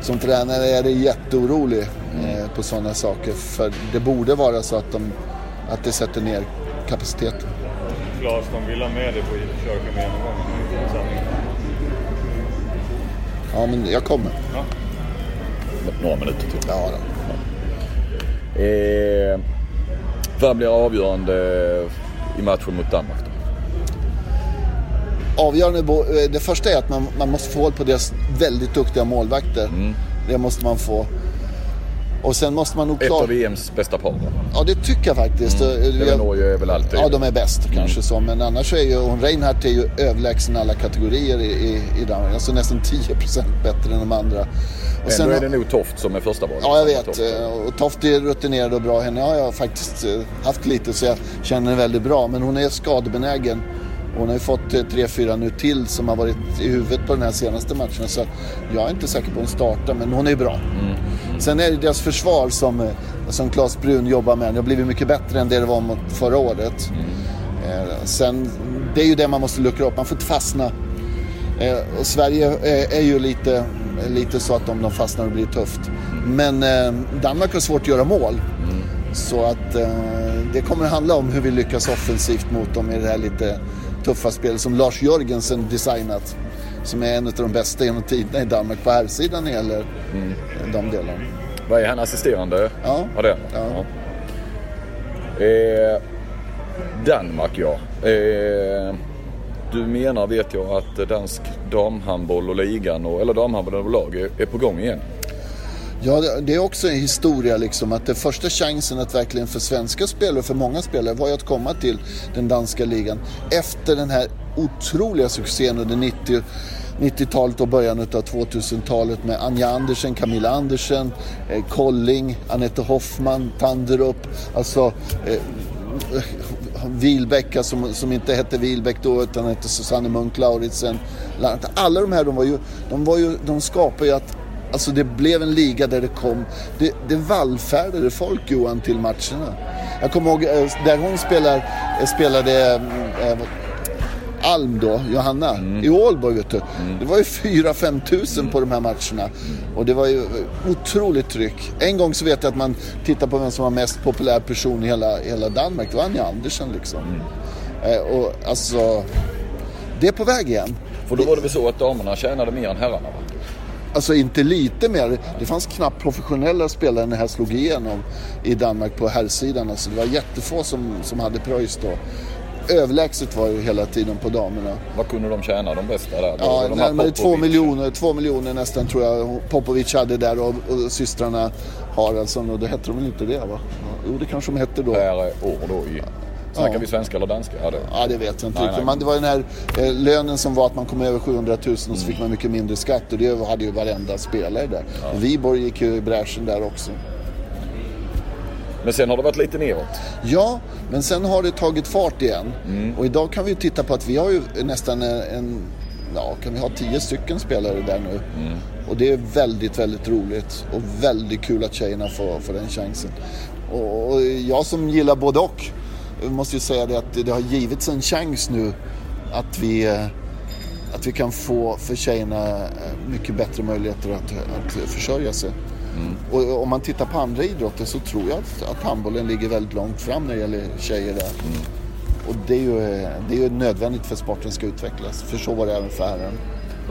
Som tränare är det jätteorolig eh, på sådana saker. För det borde vara så att, de, att det sätter ner kapaciteten. Claes, de vill ha med dig på köket med en gång. Ja, men jag kommer. Ja. Några minuter till. Ja, då. Ja. Eh, vad blir avgörande i matchen mot Danmark då? Avgörande, eh, det första är att man, man måste få håll på deras väldigt duktiga målvakter. Mm. Det måste man få. Och sen måste man nog klara... Ett av VMs bästa par Ja det tycker jag faktiskt. Mm. Jag... Norge är väl alltid... Ja de är bäst mm. kanske så. Men annars är ju hon Reinhardt är ju överlägsen alla kategorier i, i, i Danmark. Alltså nästan 10% bättre än de andra. Och Ändå sen, är det nog Toft som är första valet. Ja jag vet. Toft. Och Toft är rutinerad och bra. Henne har jag faktiskt eh, haft lite så jag känner henne väldigt bra. Men hon är skadebenägen. Hon har ju fått eh, tre, fyra nu till som har varit i huvudet på den här senaste matchen. Så jag är inte säker på att hon startar, men hon är bra. Mm. Sen är det deras försvar som, eh, som Claes Brun jobbar med. Det har blivit mycket bättre än det det var mot förra året. Mm. Eh, sen, det är ju det man måste luckra upp. Man får inte fastna. och Sverige är, ju lite, lite så att om de fastnar det blir tufft. Men Danmark har svårt att göra mål. Mm. Så att det kommer handla om hur vi lyckas offensivt mot dem i det här lite tuffa spel som Lars Jörgensen designat. Som är en av de bästa genom tiderna i Danmark på här sidan när det gäller mm. de delarna. Vad är han assisterande? Ja. ja, det ja. ja. Eh, Danmark ja. Eh, du menar vet jag att dansk damhandboll och ligan, och, eller damhandboll överlag är, är på gång igen? Ja, det är också en historia liksom att den första chansen att verkligen för svenska spelare, för många spelare, var ju att komma till den danska ligan efter den här otroliga succén under 90 90-talet och början av 2000-talet med Anja Andersen, Camilla Andersen, eh, Colling, Anette Hoffman, Tanderup, alltså eh, som, som inte hette Wilbäck då utan hette Susanne Munk Lauritsen. Alla de här de var ju, de, var ju, de skapade ju att Alltså det blev en liga där det kom, det, det vallfärdade folk Johan till matcherna. Jag kommer ihåg eh, där hon spelar, eh, spelade äh, Alm då, Johanna, mm. i Ålborg vet du. Mm. Det var ju 4-5 tusen på de här matcherna. Och det var ju otroligt tryck. En gång så vet jag att man tittade på vem som var mest populär person i hela, hela Danmark. Det var Anja Andersen liksom. Mm. Eh, och alltså, det är på väg igen. För då var det väl så att damerna tjänade mer än herrarna va? Alltså inte lite mer. Det fanns knappt professionella spelare när det här slog igenom i Danmark på herrsidan. Alltså det var jättefå som, som hade pröjs då. Överlägset var ju hela tiden på damerna. Vad kunde de tjäna, de bästa där? Ja, de närmare två miljoner, två miljoner nästan tror jag Popovic hade där och, och systrarna Haraldsson och det hette de väl inte det va? Jo, det kanske de hette då. Per år då i Snackar ja. vi svenska eller danska? Ja, det, ja, det vet jag inte riktigt. Men det var den här eh, lönen som var att man kom över 700 000 och så mm. fick man mycket mindre skatt. Och det hade ju varenda spelare där. Ja. Viborg gick ju i bräschen där också. Men sen har det varit lite neråt? Ja, men sen har det tagit fart igen. Mm. Och idag kan vi titta på att vi har ju nästan en, ja, kan vi ha tio stycken spelare där nu. Mm. Och det är väldigt, väldigt roligt och väldigt kul att tjejerna får, får den chansen. Och, och jag som gillar både och måste ju säga det att det har givits en chans nu att vi, eh, att vi kan få för tjejerna eh, mycket bättre möjligheter att, att försörja sig. Mm. Och om man tittar på andra idrotter så tror jag att, att handbollen ligger väldigt långt fram när det gäller tjejer där. Mm. Och det är, ju, det är ju nödvändigt för att sporten ska utvecklas. För så var det även för herren.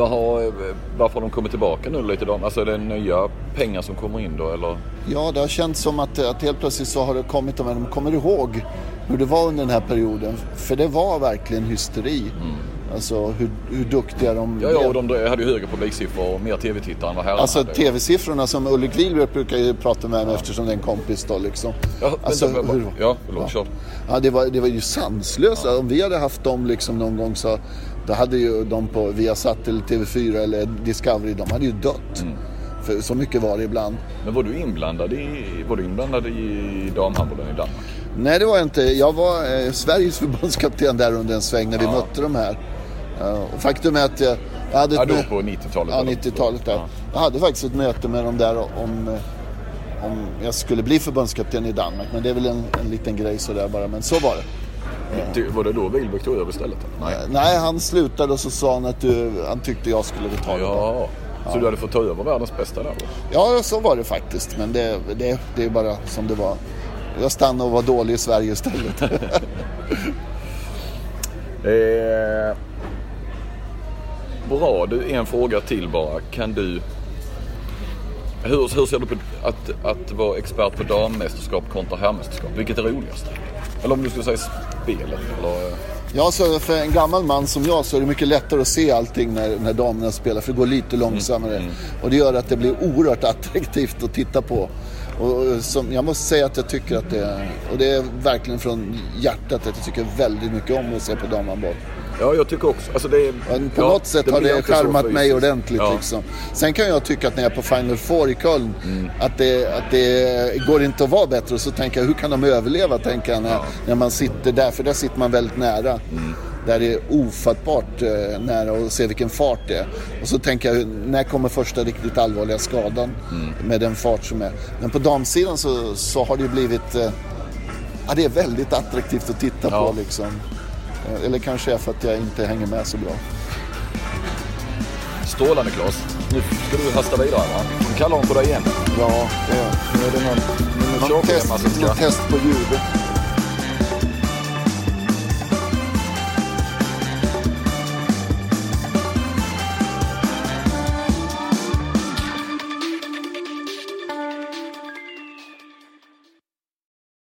Var har, varför har de kommit tillbaka nu lite då? Alltså är det nya pengar som kommer in då eller? Ja, det har känts som att, att helt plötsligt så har det kommit, men de kommer ihåg hur det var under den här perioden. För det var verkligen hysteri. Mm. Alltså hur, hur duktiga de Ja, ja och de hade ju högre publiksiffror och mer tv-tittare än vad herrarna Alltså tv-siffrorna som Ulrik Wilbert brukar ju prata med mig ja. eftersom det är en kompis då liksom. Ja, alltså, vänta, hur, ja, förlåt, ja. ja det, var, det var ju sanslöst. Ja. Om vi hade haft dem liksom någon gång så då hade ju de på Viasat eller TV4 eller Discovery, de hade ju dött. Mm. För så mycket var det ibland. Men var du inblandad i, var du inblandad i damhandbollen i Danmark? Nej det var jag inte. Jag var eh, Sveriges (laughs) förbundskapten där under en sväng när vi mötte de här. Uh, faktum är att jag, jag hade... Ja, då på 90-talet? Ja, 90-talet där. Ja. Jag hade faktiskt ett möte med dem där om, eh, om jag skulle bli förbundskapten i Danmark. Men det är väl en, en liten grej sådär bara. Men så var det. Var det då Wilbäck tog över istället? Nej. Nej, han slutade och så sa han att du, han tyckte jag skulle ta det. Ja. Så du hade fått ta över världens bästa där? Ja, så var det faktiskt. Men det, det, det är bara som det var. Jag stannade och var dålig i Sverige istället. (laughs) eh, bra, du, en fråga till bara. Kan du... Hur, hur ser du på att, att vara expert på dammästerskap kontra herrmästerskap? Vilket är roligast? Eller om du skulle säga spelet? Eller... Ja, så för en gammal man som jag så är det mycket lättare att se allting när, när damerna spelar. För det går lite långsammare. Mm. Mm. Och det gör att det blir oerhört (laughs) attraktivt att titta på. Och som, jag måste säga att jag tycker att det är, och det är verkligen från hjärtat att jag tycker väldigt mycket om att se på damhandboll. Ja, jag tycker också. Alltså det, på ja, något sätt det har det charmat mig ordentligt. Ja. Liksom. Sen kan jag tycka att när jag är på Final Four i Köln, mm. att, det, att det går inte att vara bättre. Och så tänker jag, hur kan de överleva? Tänker jag, när, ja. när man sitter där, för där sitter man väldigt nära. Mm. Där det är ofattbart eh, nära och se vilken fart det är. Och så tänker jag, när kommer första riktigt allvarliga skadan mm. med den fart som är. Men på damsidan så, så har det ju blivit, eh, ja det är väldigt attraktivt att titta ja. på liksom. Eh, eller kanske är för att jag inte hänger med så bra. Strålande Claes. Nu ska du hasta vidare va? Nu kallar de på dig igen. Ja, det är, det är någon, någon, någon, test, någon test på ljudet.